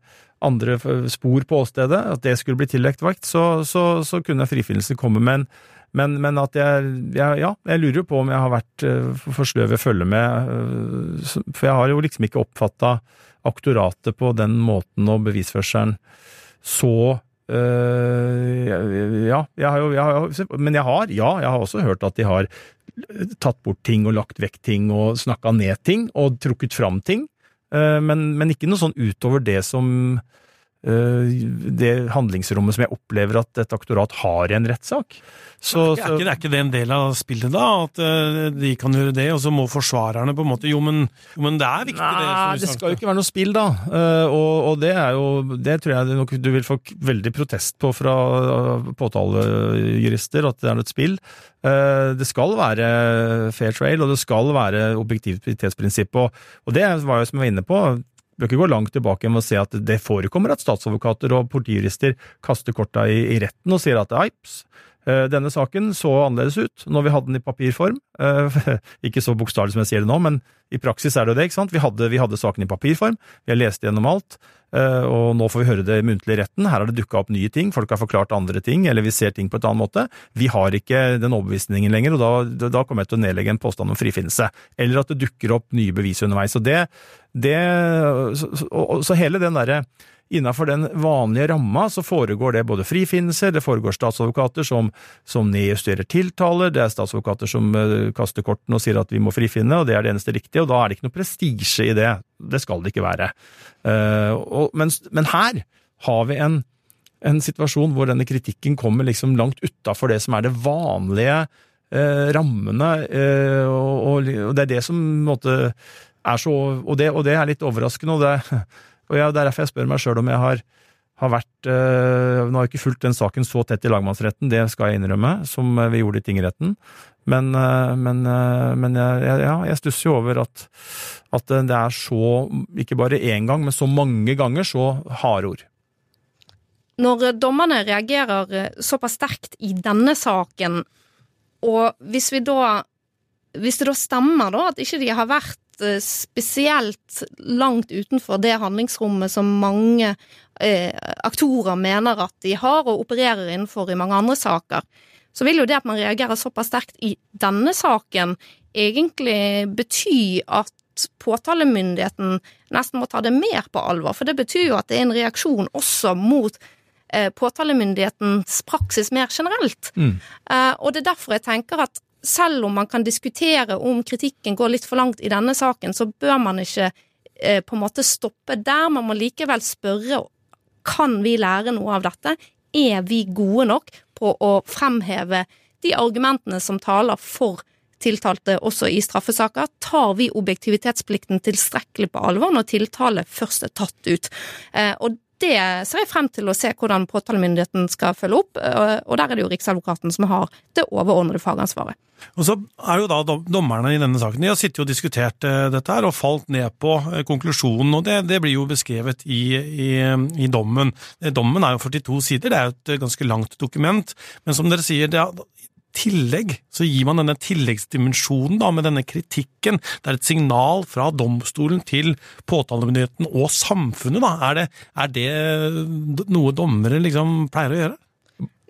andre spor på åstedet, at det skulle bli tillagt vekt, så, så, så kunne frifinnelse komme. Men men, men at jeg, jeg, Ja, jeg lurer jo på om jeg har vært uh, for sløv i å følge med. Uh, for jeg har jo liksom ikke oppfatta aktoratet på den måten og bevisførselen så øh, Ja, jeg har jo jeg har, Men jeg har, ja, jeg har også hørt at de har tatt bort ting og lagt vekk ting og snakka ned ting og trukket fram ting, eh, men, men ikke noe sånn utover det som eh, det handlingsrommet som jeg opplever at et aktorat har i en rettssak. Så, er, ikke, er ikke det en del av spillet, da? At uh, de kan gjøre det, og så må forsvarerne på en måte Jo, men, jo, men det er viktig, Nei, det. det skal jo ikke være noe spill, da. Uh, og, og, det er jo Det tror jeg nok du vil få veldig protest på fra påtalejurister, at det er et spill. Det skal være fair trail, og det skal være objektivitetsprinsipp. Og, og det var jo som jeg var inne på, bør ikke gå langt tilbake med å se at det forekommer at statsadvokater og politijurister kaster korta i, i retten og sier at eips, denne saken så annerledes ut når vi hadde den i papirform. Ikke så bokstavelig som jeg sier det nå, men i praksis er det jo det. ikke sant? Vi hadde, vi hadde saken i papirform, vi har lest gjennom alt, og nå får vi høre det muntlig i retten. Her har det dukka opp nye ting, folk har forklart andre ting, eller vi ser ting på et annet måte. Vi har ikke den overbevisningen lenger, og da, da kommer jeg til å nedlegge en påstand om frifinnelse. Eller at det dukker opp nye bevis underveis. Og det, det så, så hele den derre Innenfor den vanlige ramma så foregår det både frifinnelser, det foregår statsadvokater som, som nedjusterer tiltaler, det er statsadvokater som uh, kaster kortene og sier at vi må frifinne, og det er det eneste riktige, og da er det ikke noe prestisje i det. Det skal det ikke være. Uh, og, men, men, her har vi en, en, situasjon hvor denne kritikken kommer liksom langt utafor det som er det vanlige uh, rammene, og, og, og, det er det som måtte, er så og det, og det er litt overraskende. og det og jeg, Det er derfor jeg spør meg sjøl om jeg har, har vært øh, Nå har jeg ikke fulgt den saken så tett i lagmannsretten, det skal jeg innrømme, som vi gjorde i tingretten. Men, øh, men, øh, men jeg, ja, jeg stusser jo over at, at, det er så, ikke bare én gang, men så mange ganger, så harde ord. Når dommerne reagerer såpass sterkt i denne saken, og hvis vi da Hvis det da stemmer da at ikke de har vært spesielt langt utenfor det handlingsrommet som mange eh, aktorer mener at de har og opererer innenfor i mange andre saker, så vil jo det at man reagerer såpass sterkt i denne saken, egentlig bety at påtalemyndigheten nesten må ta det mer på alvor. For det betyr jo at det er en reaksjon også mot eh, påtalemyndighetens praksis mer generelt. Mm. Eh, og det er derfor jeg tenker at selv om man kan diskutere om kritikken går litt for langt i denne saken, så bør man ikke eh, på en måte stoppe der. Man må likevel spørre kan vi lære noe av dette. Er vi gode nok på å fremheve de argumentene som taler for tiltalte også i straffesaker? Tar vi objektivitetsplikten tilstrekkelig på alvor når tiltale først er tatt ut? Eh, og det ser jeg frem til å se hvordan påtalemyndigheten skal følge opp, og der er det jo Riksadvokaten som har det overordnede fagansvaret. Og så er jo da dommerne i denne saken, de har sittet og diskutert eh, dette her og falt ned på eh, konklusjonen, og det, det blir jo beskrevet i, i, i, dommen. Dommen er jo 42 sider, det er jo et ganske langt dokument, men som dere sier, det, tillegg så gir man denne tilleggsdimensjonen da, med denne kritikken. Det er et signal fra domstolen til påtalemyndigheten og samfunnet. da. Er det, er det noe dommere liksom pleier å gjøre?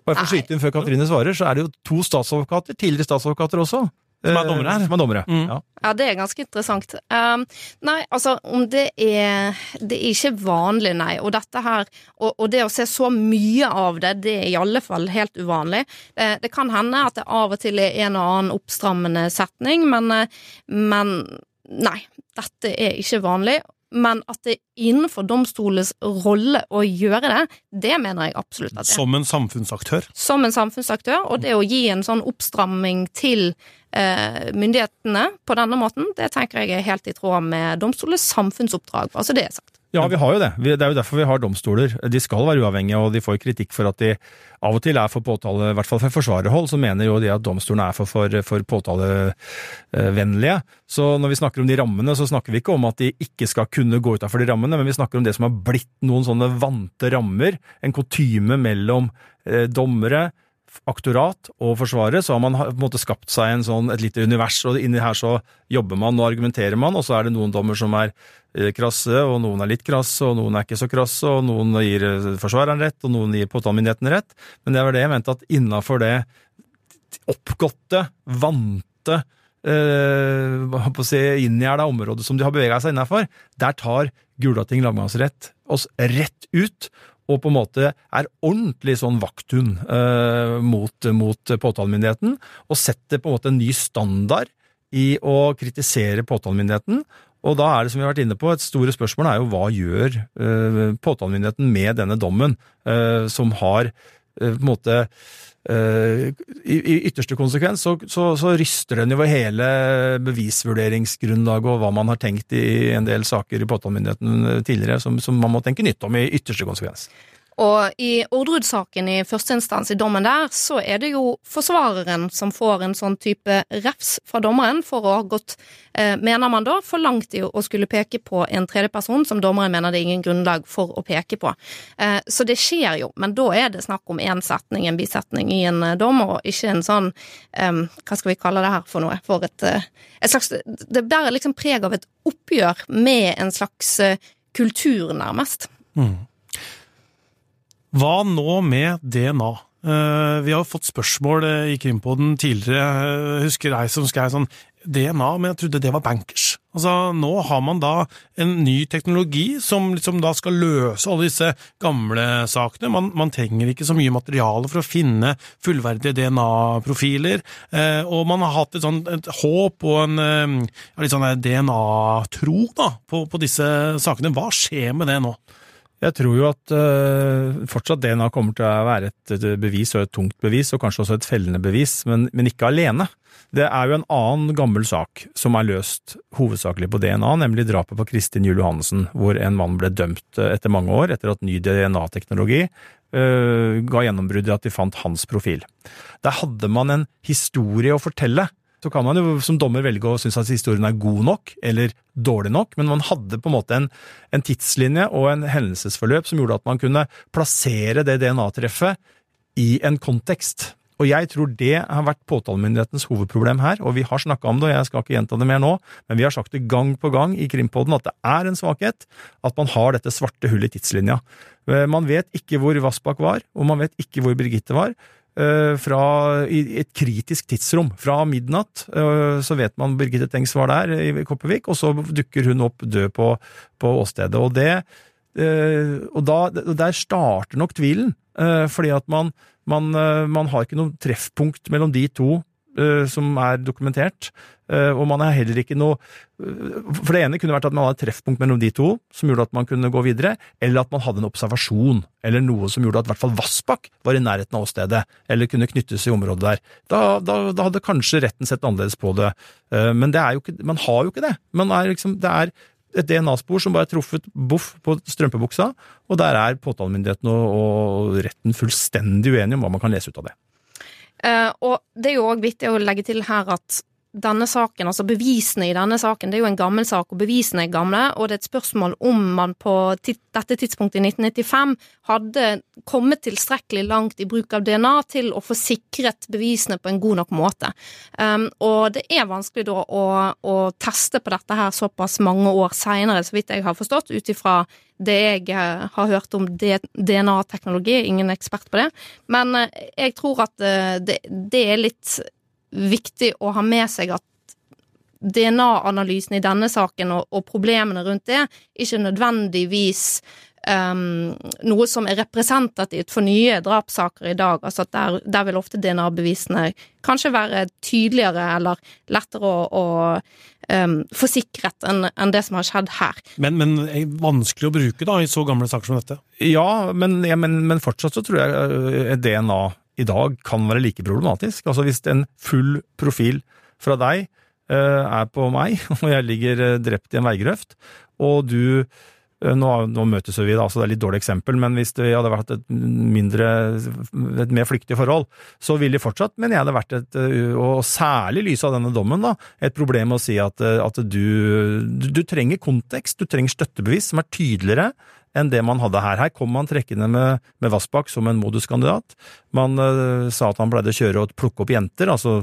Bare for å skyte inn før Katrine svarer, så er det jo to statsadvokater, tidligere statsadvokater også, som er dommere her. Som er dommere, mm. ja. ja. det er ganske interessant. Um, nei, altså, om det er Det er ikke vanlig, nei. Og dette her Og, og det å se så mye av det, det er i alle fall helt uvanlig. Det, det kan hende at det av og til er en og annen oppstrammende setning, men, men nei. Dette er ikke vanlig men at det er innenfor domstolens rolle å gjøre det, det mener jeg absolutt at det er. Som en samfunnsaktør? Som en samfunnsaktør, og det å gi en sånn oppstramming til eh, myndighetene på denne måten, det tenker jeg er helt i tråd med domstolens samfunnsoppdrag. Altså det er sagt. Ja, vi har jo det. Det er jo derfor vi har domstoler. De skal være uavhengige, og de får kritikk for at de av og til er for påtale, i hvert fall for forsvarerhold, så mener jo de at domstolene er for, for, for påtalevennlige. Så når vi snakker om de rammene, så snakker vi ikke om at de ikke skal kunne gå utafor de rammene, men vi snakker om det som har blitt noen sånne vante rammer, en kutyme mellom eh, dommere, aktorat og Forsvaret, så har man på en måte skapt seg en sånn, et lite univers, og inni her så jobber man og argumenterer man, og så er det noen dommer som er eh, krasse, og noen er litt krasse, og noen er ikke så krasse, og noen gir eh, forsvareren rett, og noen gir påtalemyndigheten rett. Men det var det jeg mente, at innafor det oppgåtte, vante eh, på å si, inngjerda området som de har bevega seg innafor, der tar Gulating lagmannsrett oss rett ut og på en måte er ordentlig sånn vakthund eh, mot, mot påtalemyndigheten, og setter på en måte en ny standard i å kritisere påtalemyndigheten. Og da er det som vi har vært inne på, et store spørsmål er jo hva gjør eh, påtalemyndigheten med denne dommen, eh, som har eh, på en måte eh, i, i, ytterste konsekvens så, så, så, ryster den over hele bevisvurderingsgrunnlaget og hva man har tenkt i en del saker i påtalemyndigheten tidligere, som, som man må tenke nytt om i ytterste konsekvens. Og i Orderud-saken i første instans i dommen der, så er det jo forsvareren som får en sånn type refs fra dommeren for å ha gått, eh, mener man da, for langt i å skulle peke på en tredjeperson som dommeren mener det er ingen grunnlag for å peke på. Eh, så det skjer jo, men da er det snakk om én setning, en bisetning i en eh, dom, og ikke en sånn eh, Hva skal vi kalle det her for noe? For et, eh, et slags Det bærer liksom preg av et oppgjør med en slags eh, kultur, nærmest. Mm. Hva nå med DNA? Uh, vi har fått spørsmål uh, i Krimpoden tidligere. Uh, husker jeg som skrev sånn DNA, men jeg trodde det var bankers. Altså, Nå har man da en ny teknologi som liksom da skal løse alle disse gamle sakene. Man, man trenger ikke så mye materiale for å finne fullverdige DNA-profiler. Eh, og man har hatt et, sånt, et håp og en eh, litt sånn DNA-tro da, på, på disse sakene. Hva skjer med det nå? Jeg tror jo at uh, fortsatt DNA kommer til å være et, bevis, og et tungt bevis, og kanskje også et fellende bevis, men, men, ikke alene. Det er jo en annen gammel sak som er løst hovedsakelig på DNA, nemlig drapet på Kristin Juel Johannessen, hvor en mann ble dømt eh, etter mange år etter at ny DNA-teknologi uh, ga gjennombrudd i at de fant hans profil. Der hadde man en historie å fortelle så kan man jo som dommer velge å synes at historien er god nok eller dårlig nok, men man hadde på en måte en, en tidslinje og en hendelsesforløp som gjorde at man kunne plassere det DNA-treffet i en kontekst. Og jeg tror det har vært påtalemyndighetens hovedproblem her, og vi har snakka om det, og jeg skal ikke gjenta det mer nå, men vi har sagt det gang på gang i Krimpodden at det er en svakhet at man har dette svarte hullet i tidslinja. Eh, man vet ikke hvor Vassbakk var, og man vet ikke hvor Birgitte var. Eh, fra, et kritisk tidsrom. Fra midnatt eh, så vet man Birgitte Tengs var der i Kopervik, og så dukker hun opp død på, på åstedet. Og, det, eh, og da, der starter nok tvilen, fordi at man, man, man har ikke noe treffpunkt mellom de to som er dokumentert. Eh, og man er heller ikke noe eh, For det ene kunne vært at man hadde et treffpunkt mellom de to, som gjorde at man kunne gå videre, eller at man hadde en observasjon, eller noe som gjorde at i hvert fall Vassbakk var i nærheten av åstedet, eller kunne knyttes i området der. Da, da, da hadde kanskje retten sett annerledes på det, men det ikke, man har jo ikke det. Er liksom, det er et DNA-spor som bare er truffet boff på strømpebuksa, og der er påtalemyndigheten og, og retten fullstendig uenige om hva man kan lese ut av det. Uh, og det er jo òg viktig å legge til her at denne saken, altså bevisene i denne saken, det er jo en gammel sak, og bevisene er gamle, og det er et spørsmål om man på dette tidspunktet i 1995 hadde kommet tilstrekkelig langt i bruk av DNA til å få sikret bevisene på en god nok måte. Um, og det er vanskelig da å, å, teste på dette her såpass mange år seinere, så vidt jeg har forstått, ut ifra det jeg eh, har hørt om DNA-teknologi, ingen ekspert på det, men eh, jeg tror at eh, det, det er litt viktig å ha med seg at DNA-analysen i denne saken og, og, problemene rundt det ikke nødvendigvis um, noe som er representativt for nye drapssaker i dag. Altså at der, der vil ofte DNA-bevisene kanskje være tydeligere eller lettere å, å um, forsikret enn en det som har skjedd her. Men, men vanskelig å bruke da i så gamle saker som dette? Ja, men, ja, men, men fortsatt så tror jeg eh, DNA i dag kan være like problematisk. Altså hvis en full profil fra deg eh, er på meg, og jeg ligger eh, drept i en veigrøft, og du eh, nå, nå, møtes vi, da, så det er litt dårlig eksempel, men hvis det hadde vært et mindre, et mer flyktig forhold, så ville det fortsatt, men jeg hadde vært et, og særlig i lys av denne dommen, da, et problem å si at, at du, du, du trenger kontekst, du trenger støttebevis som er tydeligere enn det man hadde her. Her kom man trekkende med, med Vassbakk som en moduskandidat. Man uh, sa at han pleide å kjøre og plukke opp jenter, altså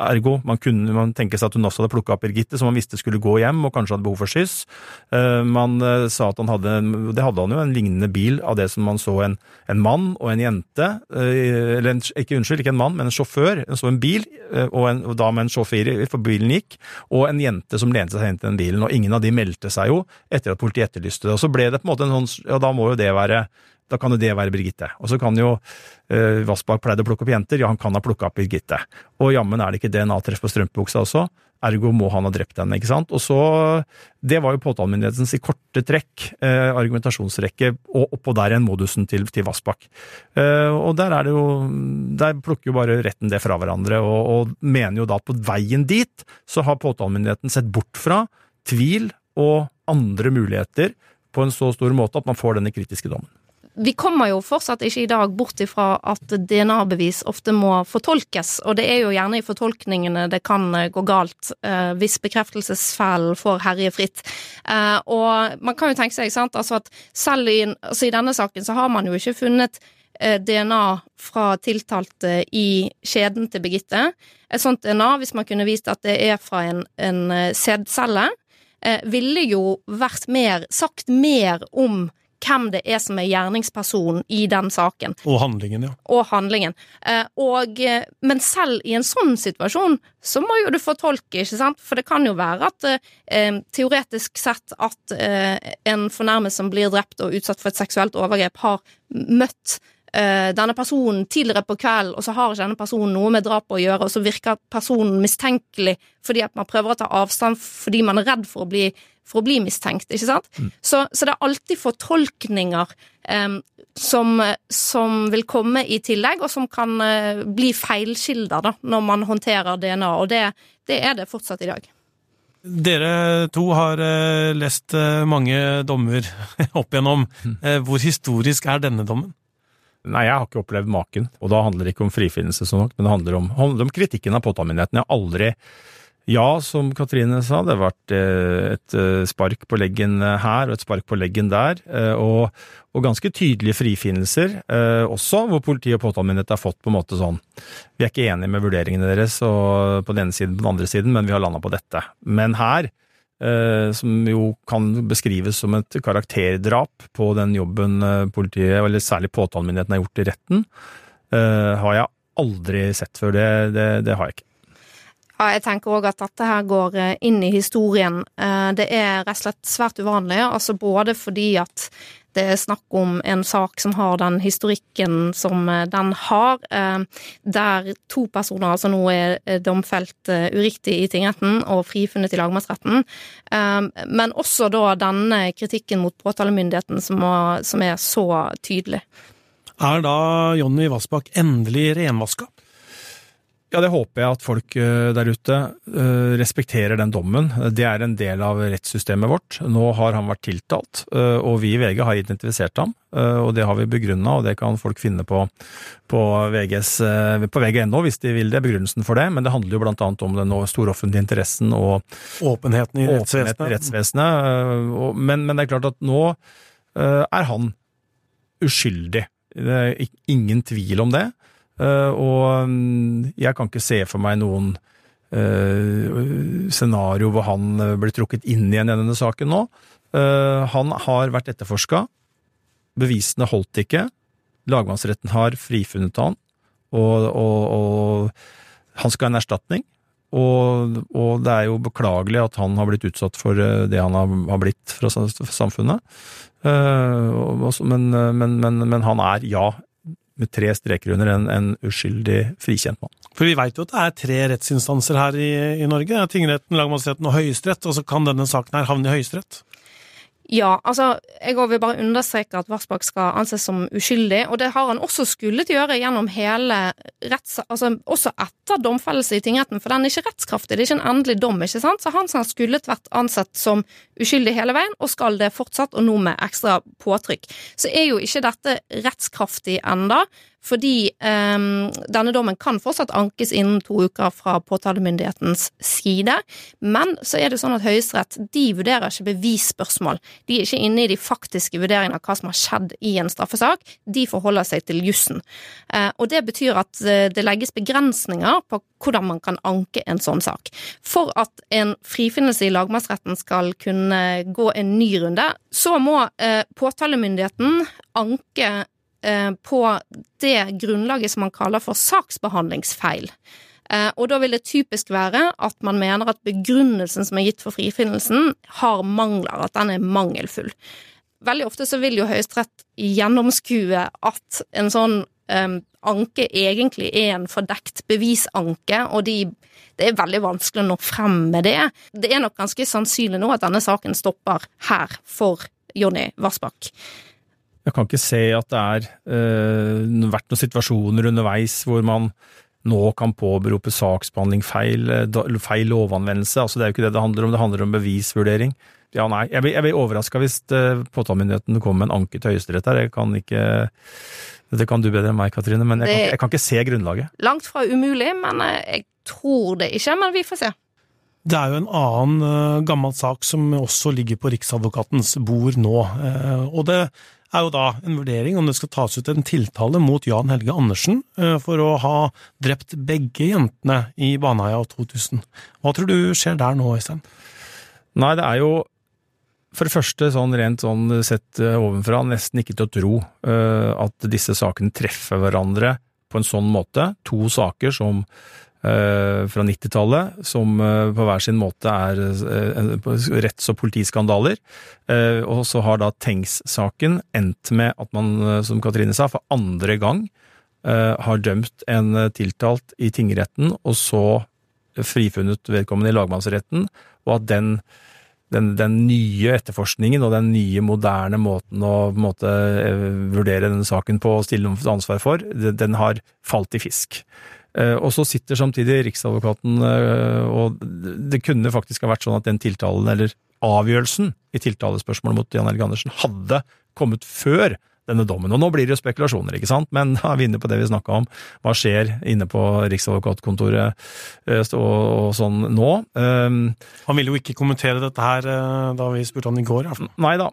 ergo man kunne man tenke seg at hun også hadde plukka opp Birgitte, som man visste skulle gå hjem og kanskje hadde behov for skyss. Uh, man uh, sa at han hadde, det hadde han jo, en lignende bil av det som man så en, en mann og en jente, eller en, ikke unnskyld, ikke en mann, men en sjåfør. Man så en bil, og, en, og da med en sjåfør for bilen gikk, og en jente som lente seg inn til den bilen, og ingen av de meldte seg jo etter at politiet etterlyste det. Og så ble det på en måte en sånn ja, da må jo det være Da kan jo det være Birgitte. Og så kan jo eh, Vassbakk pleide å plukke opp jenter, ja, han kan ha plukka opp Birgitte. Og jammen er det ikke DNA-treff på strømpebuksa også, ergo må han ha drept henne, ikke sant. Og så, Det var jo påtalemyndighetens i korte trekk eh, argumentasjonsrekke, og oppå der igjen modusen til, til Vassbakk. Eh, og der er det jo Der plukker jo bare retten det fra hverandre, og, og mener jo da at på veien dit så har påtalemyndigheten sett bort fra tvil og andre muligheter på en så stor måte at man får denne kritiske dommen. Vi kommer jo fortsatt ikke i dag bort ifra at DNA-bevis ofte må fortolkes, og det er jo gjerne i fortolkningene det kan eh, gå galt eh, hvis bekreftelsesfellen får herje fritt. Eh, og man kan jo tenke seg sant, altså at selv i, altså i denne saken så har man jo ikke funnet eh, DNA fra tiltalte i skjeden til Birgitte. Et sånt DNA, hvis man kunne vist at det er fra en, en eh, sædcelle, ville jo vært mer, sagt mer om hvem det er som er gjerningspersonen i den saken. Og handlingen, ja. Og handlingen. Eh, og, eh, men selv i en sånn situasjon så må jo du fortolke, ikke sant? For det kan jo være at eh, teoretisk sett at eh, en fornærmet som blir drept og utsatt for et seksuelt overgrep, har møtt denne personen tidligere på kvelden, og så har ikke denne personen noe med drapet å gjøre, og så virker personen mistenkelig fordi at man prøver å ta avstand fordi man er redd for å bli, for å bli mistenkt, ikke sant? Mm. Så, så, det er alltid fortolkninger um, som, som, vil komme i tillegg, og som kan uh, bli feilkilder da, når man håndterer DNA, og det, det er det fortsatt i dag. Dere to har uh, lest uh, mange dommer opp igjennom. Uh, hvor historisk er denne dommen? Nei, jeg har ikke opplevd maken. Og da handler det ikke om frifinnelse sånn nok, men det handler om, handler om kritikken av påtalemyndigheten. Jeg har aldri ja, som Katrine sa, det har vært eh, et eh, spark på leggen her og et spark på leggen der, eh, og, og ganske tydelige frifinnelser også, hvor politi og påtalemyndighet har fått på en måte sånn Vi er ikke enige med vurderingene deres og på den ene siden på den andre siden, men vi har landa på dette. Men her Eh, som jo kan beskrives som et karakterdrap på den jobben eh, politiet, eller særlig påtalemyndigheten, har gjort i retten, eh, har jeg aldri sett før. Det, det, det har jeg ikke. Ja, jeg tenker òg at dette her går inn i historien. Det er rett og slett svært uvanlig, altså både fordi at det er snakk om en sak som har den historikken som eh, den har, eh, der to personer altså nå er domfelt eh, uriktig i tingretten og frifunnet i lagmannsretten, men også da denne kritikken mot påtalemyndigheten som er så tydelig. Er da Jonny Vassbakk endelig renvaska? Ja, det håper jeg at folk eh, der ute eh, respekterer den dommen. Det er en del av rettssystemet vårt. Nå har han vært tiltalt, eh, og vi i VG har identifisert ham. Og det har vi begrunna, og det kan folk finne på, på, VGs, på VG.no hvis de vil det, begrunnelsen for det. Men det handler jo blant annet om den store offentlige interessen og åpenheten i rettsvesenet. Åpenheten i rettsvesenet. Men, men, det er klart at nå er han uskyldig. Det er ingen tvil om det. Eh, og mm, jeg kan ikke se for meg noen eh, scenario hvor han eh, blir trukket inn igjen i denne saken nå. Han har vært etterforska. Bevisene holdt ikke. Lagmannsretten har frifunnet han, og, og, og han skal ha en erstatning. Og, og, det er jo beklagelig at han har blitt utsatt for det han har, blitt fra samfunnet. Men, men, men, men han er, ja, med tre streker under en, en uskyldig frikjent mann. For vi veit jo at det er tre rettsinstanser her i, i Norge. Tingretten, lagmannsretten og Høyesterett. Og så kan denne saken her havne i Høyesterett. Ja, altså, jeg vil bare understreke at Varsbakk skal anses som uskyldig, og det har han også skullet gjøre gjennom hele retts... Altså også etter domfellelse i tingretten, for den er ikke rettskraftig, det er ikke en endelig dom, ikke sant? Så han har skullet vært ansett som uskyldig hele veien, og skal det fortsatt, og nå med ekstra påtrykk. Så er jo ikke dette rettskraftig enda, fordi um, denne dommen kan fortsatt ankes innen to uker fra påtalemyndighetens side. Men så er det sånn at Høyesterett de vurderer ikke bevisspørsmål. De er ikke inne i de faktiske vurderingene av hva som har skjedd i en straffesak. De forholder seg til jussen. Uh, og det betyr at uh, det legges begrensninger på hvordan man kan anke en sånn sak. For at en frifinnelse i lagmannsretten skal kunne gå en ny runde, så må uh, påtalemyndigheten anke Eh, på det grunnlaget som man kaller for saksbehandlingsfeil. Eh, og da vil det typisk være at man mener at begrunnelsen som er gitt for frifinnelsen, har mangler, at den er mangelfull. veldig ofte så vil jo Høyesterett gjennomskue at en sånn um, anke egentlig er en fordekt bevisanke, og de, det er veldig vanskelig å nå frem med det. Det er nok ganske sannsynlig nå at denne saken stopper her for Jonny Vassbakk. Jeg kan ikke se at det er uh, vært noen situasjoner underveis hvor man nå kan påberope saksbehandling feil, eh, feil lovanvendelse. Altså, det er jo ikke det det handler om, det handler om bevisvurdering. Ja, nei. Jeg blir, jeg blir overraska hvis uh, påtalemyndigheten kommer med en anke til Høyesterett her. Jeg kan ikke Det kan du bedre enn meg, Katrine, men jeg, det, kan, jeg kan ikke se grunnlaget. Langt fra umulig, men eh, jeg tror det ikke. Men vi får se. Det er jo en annen uh, gammel sak som også ligger på Riksadvokatens bord nå. Uh, og det er jo da en vurdering om det skal tas ut en tiltale mot Jan Helge Andersen uh, for å ha drept begge jentene i Baneheia 2000. Hva tror du skjer der nå, Øystein? Nei, det er jo for det første, sånn rent sånn sett eh, ovenfra, nesten ikke til å tro uh, at disse sakene treffer hverandre på en sånn måte. To saker som fra 90-tallet, som uh, på hver sin måte er retts- og politiskandaler. og så har da Tengs-saken endt med at man, som Katrine sa, for andre gang har dømt en tiltalt i tingretten, og så frifunnet vedkommende i lagmannsretten, og at den den, den, nye etterforskningen og den nye, moderne måten å måte, eh, vurdere denne saken på og stille noen ansvar for, den har falt i fisk. Eh, og så sitter samtidig Riksadvokaten, eh, og det kunne faktisk ha vært sånn at den tiltalen, eller avgjørelsen i tiltalespørsmålet mot Jan Helge Andersen, hadde kommet før denne dommen. Og nå blir det jo spekulasjoner, ikke sant, men da er vi inne på det vi snakka om. Hva skjer inne på Riksadvokatkontoret eh, og, sånn nå? Um, han ville jo ikke kommentere dette her da vi spurte han i går, i hvert fall. Nei da,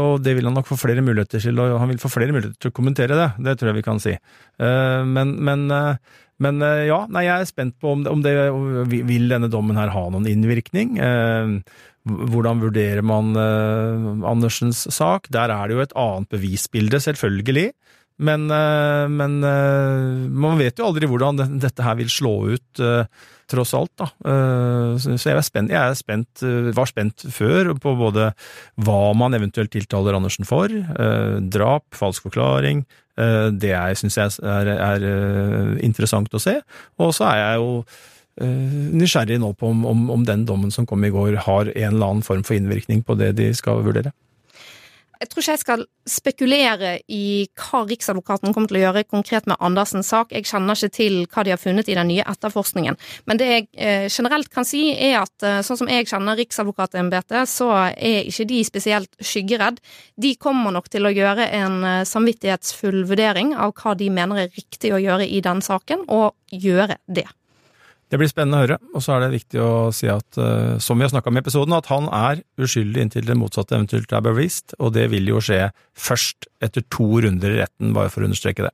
og det vil han nok få flere muligheter til, og han vil få flere muligheter til å kommentere det. Det tror jeg vi kan si. Men, men men ja, nei, jeg er spent på om, det, om det, vil denne dommen her ha noen innvirkning. Hvordan vurderer man uh, Andersens sak? Der er det jo et annet bevisbilde, selvfølgelig. Men, men man vet jo aldri hvordan dette her vil slå ut, tross alt. da. så jeg, spent, jeg spent, var spent før på både hva man eventuelt tiltaler Andersen for, drap, falsk forklaring. Det jeg syns er, er, er interessant å se. Og så er jeg jo Eh, nysgjerrig nå på om, om, om, den dommen som kom i går, har en eller annen form for innvirkning på det de skal vurdere. Jeg tror ikke jeg skal spekulere i hva Riksadvokaten kommer til å gjøre konkret med Andersens sak. Jeg kjenner ikke til hva de har funnet i den nye etterforskningen. Men det jeg eh, generelt kan si, er at eh, sånn som jeg kjenner Riksadvokatembetet, så er ikke de spesielt skyggeredd. De kommer nok til å gjøre en eh, samvittighetsfull vurdering av hva de mener er riktig å gjøre i den saken, og gjøre det. Det blir spennende å høre, og så er det viktig å si at, uh, som vi har snakka om i episoden, at han er uskyldig inntil det motsatte eventuelt er bevist, og det vil jo skje først etter to runder i retten, bare for å understreke det.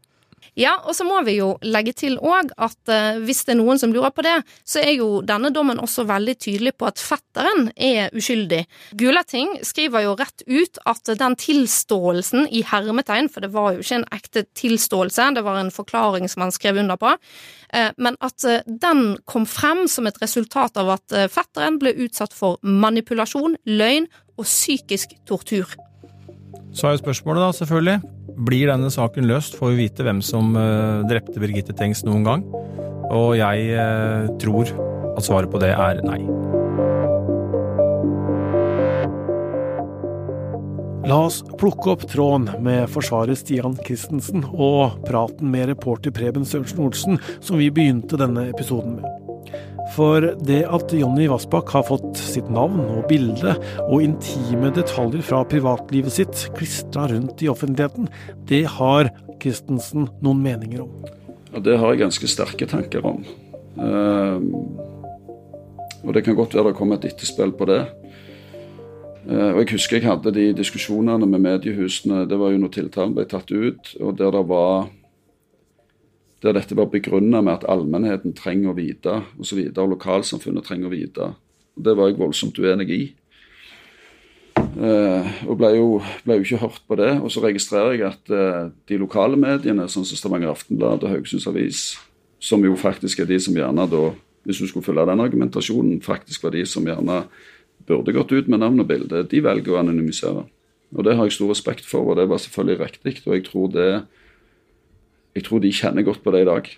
Ja, og så må vi jo legge til òg at uh, hvis det er noen som lurer på det, så er jo denne dommen også veldig tydelig på at fetteren er uskyldig. Gulating skriver jo rett ut at den tilståelsen i hermetegn, for det var jo ikke en ekte tilståelse, det var en forklaring som han skrev under på, uh, men at uh, den kom frem som et resultat av at fetteren ble utsatt for manipulasjon, løgn og psykisk tortur. Så er jo spørsmålet da, selvfølgelig, blir denne saken løst, får vi vite hvem som uh, drepte Birgitte Tengs noen gang. Og jeg uh, tror at svaret på det er nei. La oss plukke opp tråden med forsvarer Stian Christensen og praten med reporter Preben Sørensen Olsen, som vi begynte denne episoden med. For det at Jonny Vassbakk har fått sitt navn og bilde og intime detaljer fra privatlivet sitt klistra rundt i offentligheten, det har Christensen noen meninger om. Ja, Det har jeg ganske sterke tanker om. Uh, og det kan godt være det kommer et etterspill på det. Uh, og Jeg husker jeg hadde de diskusjonene med mediehusene. Det var jo når tiltalen ble tatt ut, og der det var der dette var begrunna med at allmennheten trenger å vite, og, og lokalsamfunnet trenger å vite. Og Det var jeg voldsomt uenig i. Eh, og ble jo, ble jo, ikke hørt på det. Og så registrerer jeg at eh, de lokale mediene, sånn som Stavanger Aftenblad og Haugesunds Avis, som jo faktisk er de som gjerne da, hvis du skulle følge den argumentasjonen, faktisk var de som gjerne burde gått ut med navn og bilde, de velger å anonymisere. Og det har jeg stor respekt for, og det var selvfølgelig riktig. Og jeg tror, det, jeg tror de kjenner godt på det i dag,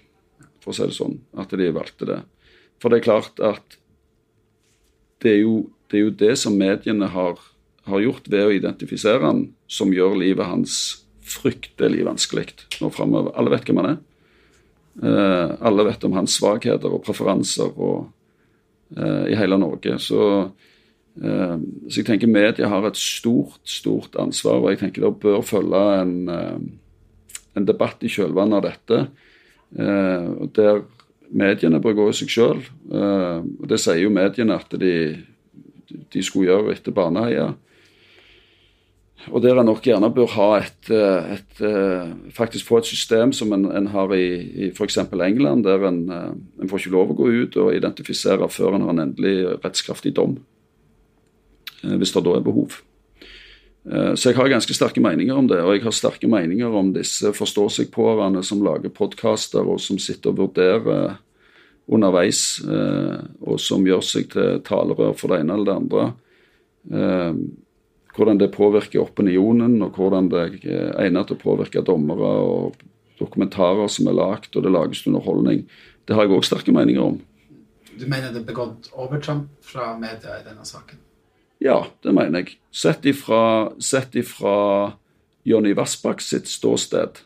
for å si det sånn, at de valgte det. For det er klart at det er jo det, er jo det som mediene har, har, gjort ved å identifisere han, som gjør livet hans fryktelig vanskelig nå framover. Alle vet hvem han er. Eh, alle vet om hans svakheter og preferanser og, eh, i hele Norge. Så, eh, så, jeg tenker media har et stort, stort ansvar, og jeg tenker det bør følge en, eh, en debatt i kjølvannet av dette. Eh, der mediene bør gå i seg sjøl. Eh, det sier jo mediene at de, de skulle gjøre etter Baneheia. Og der en nok gjerne bør ha et, et, et, eh, faktisk få et system som en, en har i, i f.eks. England, der en, eh, en, får ikke lov å gå ut og identifisere før en har en endelig rettskraftig dom. Hvis det da er behov. Så jeg har ganske sterke meninger om det, og jeg har sterke meninger om disse forstå-seg-på-erne som lager podkaster og som sitter og vurderer underveis, og som gjør seg til talerør for det ene eller det andre hvordan det påvirker opinionen, og hvordan det er egnet til å påvirke dommere og dokumentarer som er lagd, og det lages underholdning. Det har jeg òg sterke meninger om. Du mener det er begått overtramp fra media i denne saken? Ja, det mener jeg. Sett ifra, sett ifra Jonny Vassbakk sitt ståsted,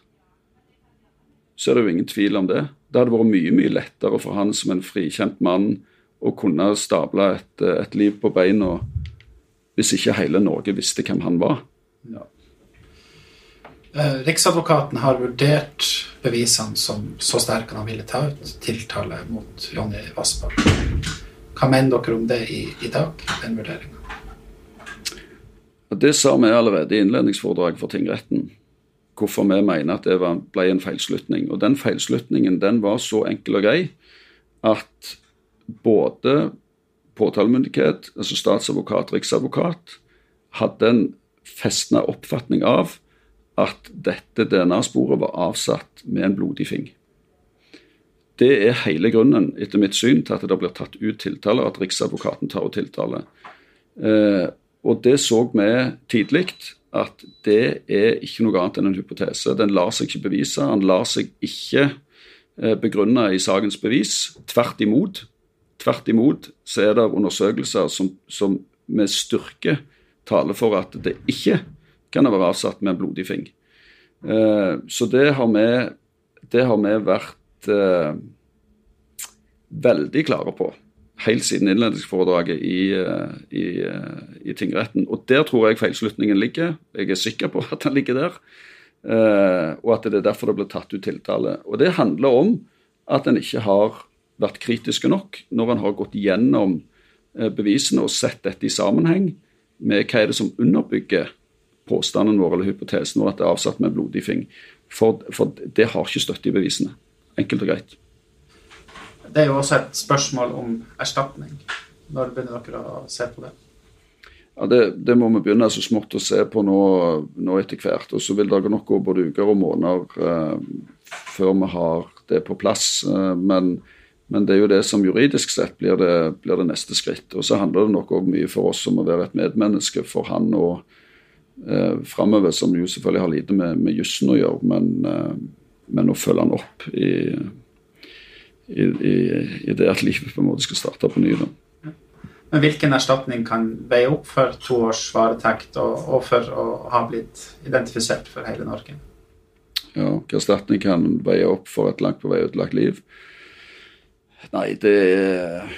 så er det jo ingen tvil om det. Det hadde vært mye mye lettere for han som en frikjent mann å kunne stable et, et liv på beina hvis ikke hele Norge visste hvem han var. Ja. Eh, Riksadvokaten har vurdert bevisene som så sterke han ville ta ut tiltale mot Jonny Vassbakk. Hva mener dere om det i, i dag, den vurderinga? Det sa vi allerede i innledningsforedraget for tingretten. Hvorfor vi mener at det ble en feilslutning. Og den feilslutningen den var så enkel og grei at både påtalemyndighet, altså statsadvokat, riksadvokat, hadde en festna oppfatning av at dette DNA-sporet var avsatt med en blodig fing. Det er hele grunnen, etter mitt syn, til at det blir tatt ut tiltale, at Riksadvokaten tar ut tiltale. Eh, og det så vi tidlig, at det er ikke noe annet enn en hypotese. Den lar seg ikke bevise. Den lar seg ikke eh, begrunne i sakens bevis. Tvert imot. Tvert imot så er det undersøkelser som, som med styrke taler for at det ikke kan være avsatt med en blodig fing. Eh, så det har vi, det har vi vært eh, veldig klare på helt siden innledningsforedraget i, eh, i, eh, i, tingretten. Og der tror jeg feilslutningen ligger. Jeg er sikker på at den ligger der. Eh, og at det er derfor det ble tatt ut tiltale. Og det handler om at en ikke har vært kritiske nok når en har gått gjennom bevisene og sett dette i sammenheng med hva er det som underbygger påstanden vår eller hypotesen vår at det er avsatt med blodig fing. For, for det har ikke støtte i bevisene. Enkelt og greit. Det er jo også et spørsmål om erstatning. Når begynner dere å se på det? Ja, det, det, må vi begynne så smått å se på nå, nå etter hvert. Og så vil det nok gå både uker og måneder eh, før vi har det på plass. Eh, men men det er jo det som juridisk sett blir det, blir det neste skritt. Og så handler det nok òg mye for oss om å være et medmenneske for han og eh, framover, som jo selvfølgelig har lite med, med jussen å gjøre, men, eh, men, å følge han opp i, i, i, i, det at livet på en måte skal starte på ny. Da. Men hvilken erstatning kan veie opp for to års varetekt og, og for å ha blitt identifisert for hele Norge? Ja, hvilken erstatning kan veie opp for et langt på vei utlagt liv? Nei, det er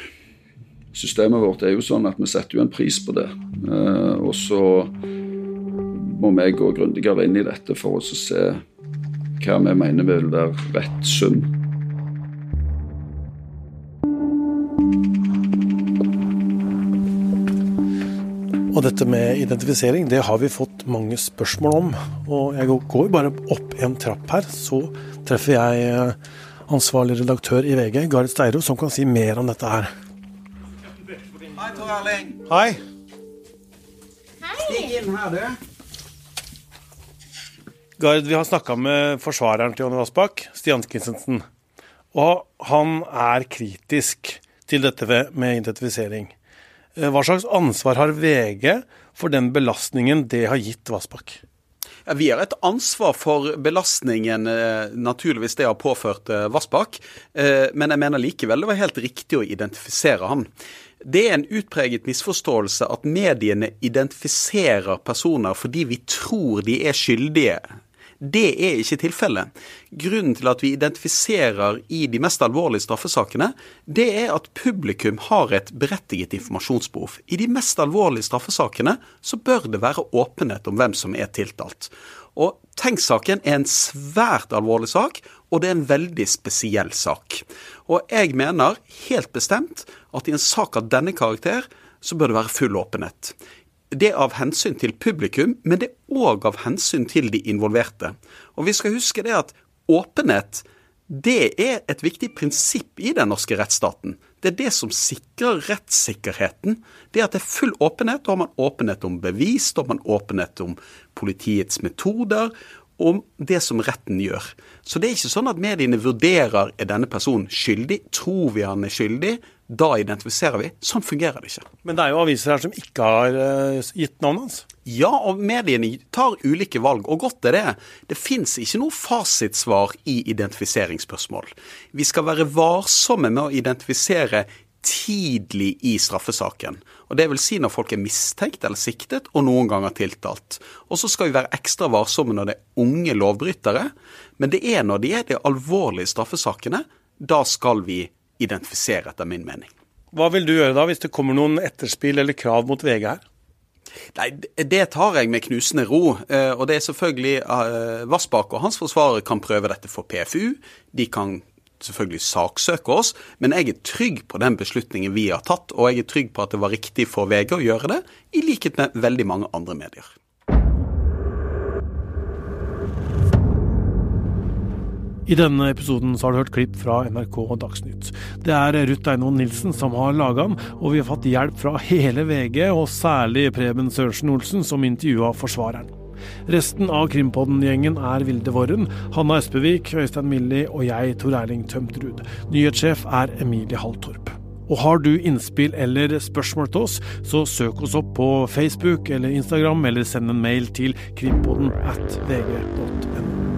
Systemet vårt er jo sånn at vi setter jo en pris på det. Eh, og så må vi gå grundigere inn i dette for å se hva vi mener vil være rett sum. Og dette med identifisering, det har vi fått mange spørsmål om. Og jeg går bare opp en trapp her, så treffer jeg eh, ansvarlig redaktør i VG, Garit Steiro, som kan si mer om dette her. Hei, Tor Erling. Hei. Stig inn her, du. Gard, vi har snakka med forsvareren til Jonny Vassbakk, Stian Christensen. Og han er kritisk til dette med identifisering. Eh, hva slags ansvar har VG for den belastningen det har gitt Vassbakk? Ja, vi har et ansvar for belastningen eh, naturligvis det har påført eh, Vassbakk, men jeg mener likevel det var helt riktig å identifisere han. Det er en utpreget misforståelse at mediene identifiserer personer fordi vi tror de er skyldige det er ikke tilfellet. Grunnen til at vi identifiserer i de mest alvorlige straffesakene, det er at publikum har et berettiget informasjonsbehov. I de mest alvorlige straffesakene så bør det være åpenhet om hvem som er tiltalt. Og Tenk-saken er en svært alvorlig sak, og det er en veldig spesiell sak. Og jeg mener helt bestemt at i en sak av denne karakter så bør det være full åpenhet. Det er av hensyn til publikum, men det er òg av hensyn til de involverte. Og vi skal huske det at åpenhet det er et viktig prinsipp i den norske rettsstaten. Det er det som sikrer rettssikkerheten. Det at det er full åpenhet. Da har man åpenhet om bevis, da har man åpenhet om politiets metoder, om det som retten gjør. Så det er ikke sånn at mediene vurderer er denne personen skyldig. Tror vi han er skyldig? Da identifiserer vi. Sånn fungerer det ikke. Men det er jo aviser her som ikke har uh, gitt navnet hans? Ja, og mediene tar ulike valg, og godt er det. Det fins ikke noe fasitsvar i identifiseringsspørsmål. Vi skal være varsomme med å identifisere tidlig i straffesaken. Og Det vil si når folk er mistenkt eller siktet, og noen ganger tiltalt. Og så skal vi være ekstra varsomme når det er unge lovbrytere. Men det er når de er de alvorlige straffesakene, da skal vi identifisere, etter min mening. Hva vil du gjøre da, hvis det kommer noen etterspill eller krav mot VG her? Nei, Det tar jeg med knusende ro. Eh, og det er selvfølgelig uh, Vassbakk og hans forsvarere kan prøve dette for PFU. De kan selvfølgelig saksøke oss, men jeg er trygg på den beslutningen vi har tatt, og jeg er trygg på at det var riktig for VG å gjøre det, i likhet med veldig mange andre medier. I denne episoden har du hørt klipp fra NRK og Dagsnytt. Det er Ruth Einoen Nilsen som har laga den, og vi har fått hjelp fra hele VG, og særlig Preben Sørensen Olsen, som intervjua forsvareren. Resten av Krimpodden-gjengen er Vilde Worren, Hanna Espevik, Øystein Milli og jeg, Tor Erling Tømtrud. Nyhetssjef er Emilie Halltorp. Og har du innspill eller spørsmål til oss, så søk oss opp på Facebook eller Instagram, eller send en mail til krimpodden at vg.no.